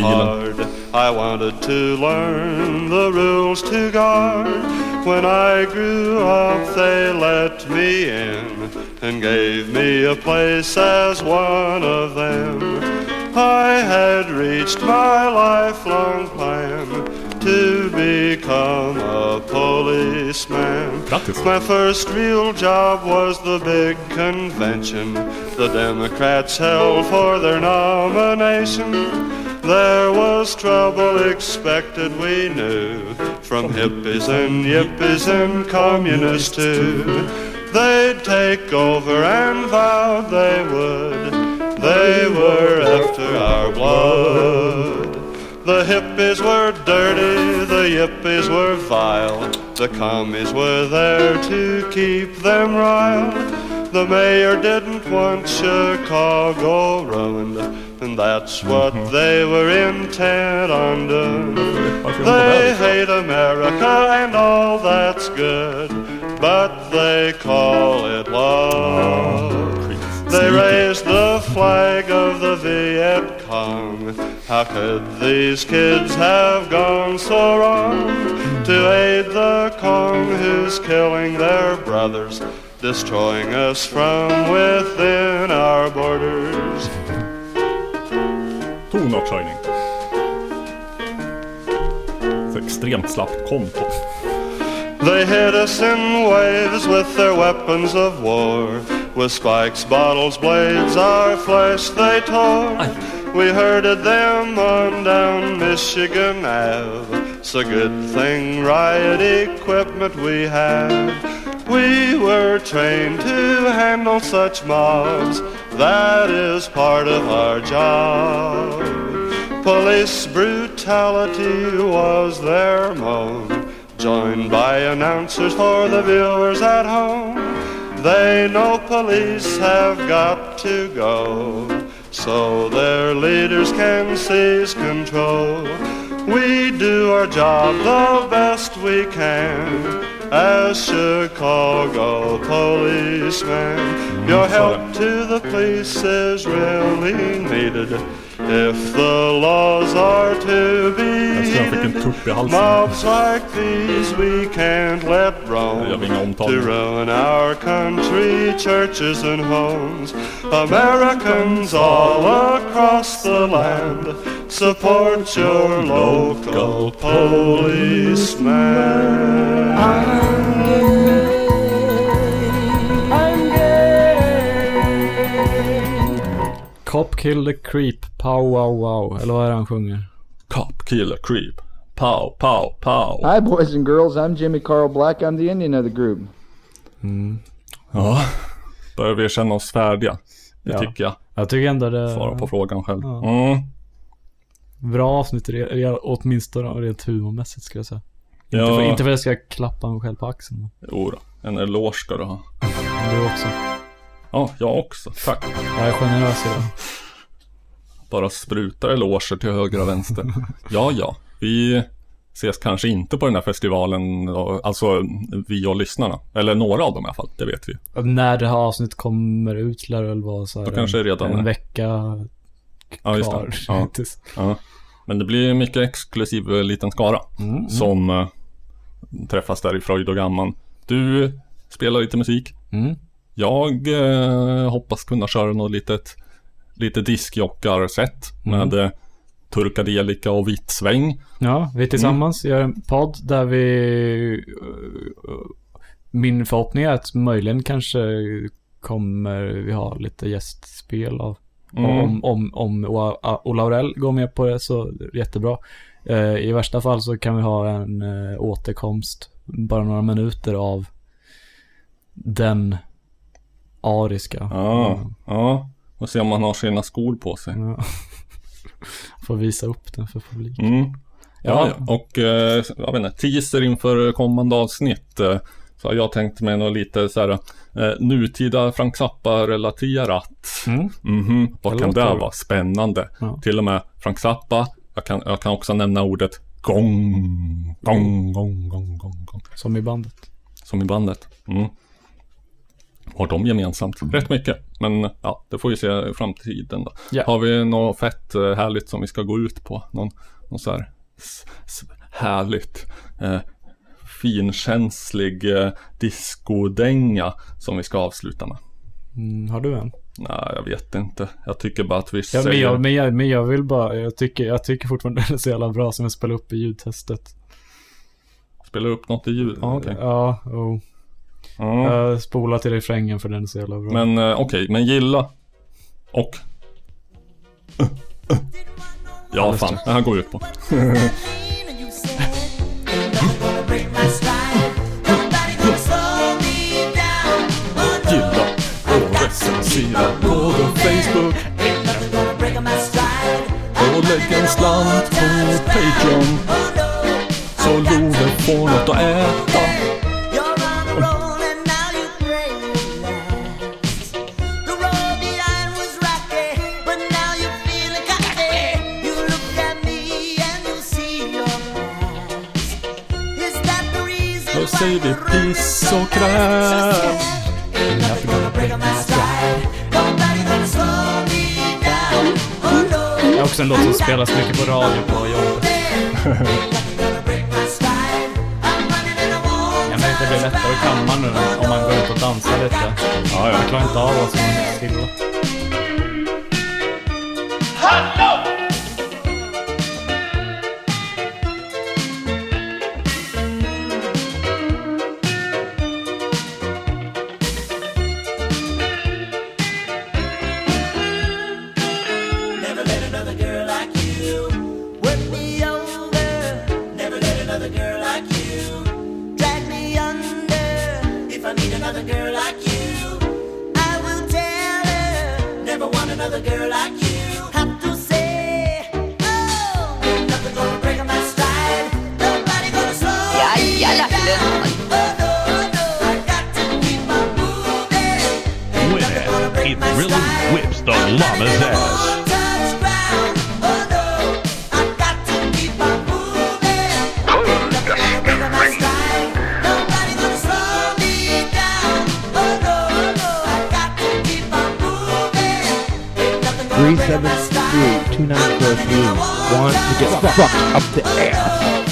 hard. I wanted to learn the rules to guard. When I grew up, they let me in and gave me a place as one of them. I had reached my lifelong plan to become a policeman. My first real job was the big convention the Democrats held for their nomination. There was trouble expected, we knew, from hippies and yippies and communists too. They'd take over and vowed they would. They were after our blood. The hippies were dirty, the yippies were vile. The commies were there to keep them riled. The mayor didn't want Chicago ruined, and that's what they were intent on doing. They hate America and all that's good, but they call it love. They raised the flag of the Viet Cong. How could these kids have gone so wrong to aid the Kong who's killing their brothers, destroying us from within our borders? Tonartshöjning. Så extremt slappt konto. They hit us in waves with their weapons of war. With spikes, bottles, blades, our flesh they tore. We heard herded them on down Michigan Ave. It's a good thing riot equipment we have. We were trained to handle such mobs. That is part of our job. Police brutality was their mode joined by announcers for the viewers at home. They know police have got to go, so their leaders can seize control. We do our job the best we can as Chicago policemen. Your help to the police is really needed. If the laws are to be Jag tror jag fick en tupp. Mobs like these we can't let roam to ruin our country, churches and homes. Americans all across the land, support your local policeman. Cop kill the creep, pow wow wow. Eller vad är det han sjunger? Cop, killer, creep. Pow, pow, pow. Hi, boys and girls. I'm Jimmy Carl Black. I'm the Indian of the group. Ja, börjar vi känna oss färdiga? Det Ja. tycker jag. Jag tycker ändå det... Svara på frågan själv. Ja. Mm. Bra avsnitt, åtminstone rent humormässigt skulle jag säga. Inte, Ja. för, inte för att jag ska klappa mig själv på axeln. Jo då, en eloge ska du ha. Du också. Ja, jag också. Tack. Jag är generös idag. Bara sprutar eloger till höger och vänster. ja, ja. Vi ses kanske inte på den här festivalen, alltså vi och lyssnarna. Eller några av dem i alla fall, det vet vi. När det här avsnittet kommer ut lär det väl vara så här Då kanske en, redan en är. vecka Ja, just kvar. det. Ja. [LAUGHS] ja. Men det blir mycket exklusiv eh, liten skara Mm, som eh, träffas där i fröjd och gamman. Du spelar lite musik. Mm. Jag eh, hoppas kunna köra något litet, lite diskjockarsätt Mm. med eh, turkadelika och vitt sväng. Ja, vi tillsammans gör en podd där vi... eh, Min förhoppning är att möjligen kanske kommer vi ha lite gästspel av. Mm. Om, om, om Ola- Ola Aurell går med på det så jättebra. Eh, I värsta fall så kan vi ha en eh, återkomst, bara några minuter av den ariska. Ja, ja. Och se om han har sina skor på sig. Ja. [LAUGHS] Får visa upp den för publiken. Mm. Ja, ja. och eh, jag vet inte, teaser inför kommande avsnitt. Eh, så har jag tänkt mig något lite så här eh, nutida Frank Zappa-relaterat. Mm. Mhm, vad Det kan det vara? Spännande. Ja. Till och med Frank Zappa. Jag kan, jag kan också nämna ordet gong, gong, gong, gong, gong, gong. Som i bandet. Som i bandet. Mm. Har de gemensamt? Rätt mycket. Men ja, det får vi se i framtiden då. Ja. Har vi något fett eh, härligt som vi ska gå ut på? Någon, någon så här härligt eh, finkänslig eh, discodänga som vi ska avsluta med? Mm, har du en? Nej, jag vet inte. Jag tycker bara att vi Ja, säger... men, jag, men, jag, men jag vill bara, jag tycker, jag tycker fortfarande [LAUGHS] den är så jävla bra som jag spelar upp i ljudtestet. Spelar upp något i ljud? Ja, okej. Ja, oh. Ja. Jag spolar till refrängen för den är så jävla bra. Men eh, okej, men gilla och... Ja, Alldeles fan. rätt. Det här går ut på. Gilla och recensera på Facebook. Och lägg en slant på Patreon. Så Love får något att äta. Säger vi piss och kräm. Det är också en låt som spelas mycket på radio på jobbet. Jag att det blir lättare att kamma nu om man går ut och dansar lite. Ja, ja. Jag klarar inte av att vara så stilla. Ass. Three seven three two nine four three. Want to get fucked up the ass.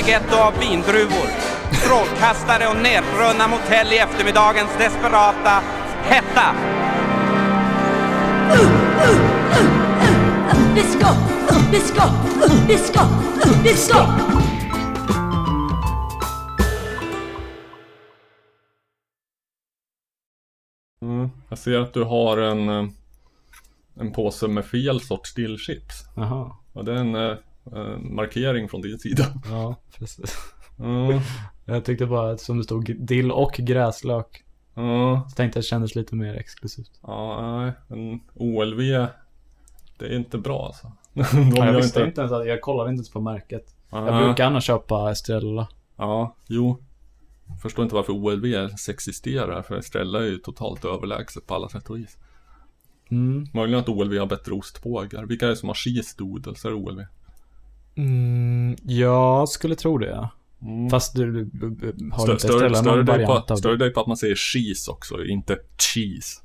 Getto av vindruvor. Strålkastare och nerrunna motell i eftermiddagens desperata hetta. Mm. Jag ser att du har en, eh, en påse med fel sorts dillchips. Jaha. Och det är en eh, markering från din sida. Ja, precis. Mm. [LAUGHS] Jag tyckte bara att som det stod dill och gräslök. Ja. Så tänkte jag att det kändes lite mer exklusivt. Ja, nej. Men OLV, det är inte bra alltså. [LAUGHS] Ja, jag visste inte ens att, jag kollade inte ens på märket. Jag Ah. brukar annars köpa Estrella. Ja, jo. Förstår inte varför OLV existerar, för Estrella är ju totalt överlägset på alla sätt och vis. Mm. Möjligen att OLV har bättre ostbågar. Vilka är det som har cheese doodles? Är det OLV? Mm, jag skulle tro det ja. Fast du, du, du har Stör, inte stör, Estrella stör, variant på, av stör det? dig på att man säger cheese också, inte cheese.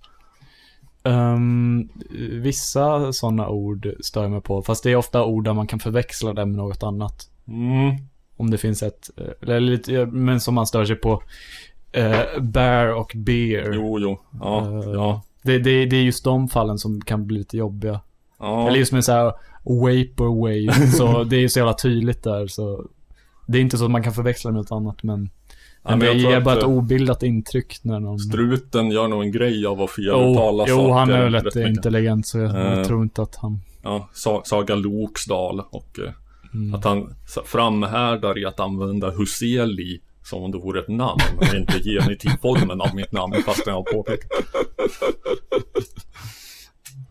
Ehm, vissa sådana ord stör jag mig på. Fast det är ofta ord där man kan förväxla det med något annat. Mm. Om det finns ett, eh, eller lite, men som man stör sig på. Uh, bear och beer. Jo, jo. Ja, Eh, ja. Det, det, det är just de fallen som kan bli lite jobbiga. Ja. Eller just med så här vaporwave. så [LAUGHS] det är ju så jävla tydligt där. Så det är inte så att man kan förväxla med något annat. Men, men men det ger bara ett eh, obildat intryck när någon... Struten gör nog en grej av att feluttala Jo, jo, saker han är väl rätt intelligent så jag, jag tror inte att han... ja, Sa- Saga Loksdal och eh, Mm. att han framhärdar i att använda Huseli som om det vore ett namn och inte genitivformen av mitt namn fast jag har påpekat. [LAUGHS]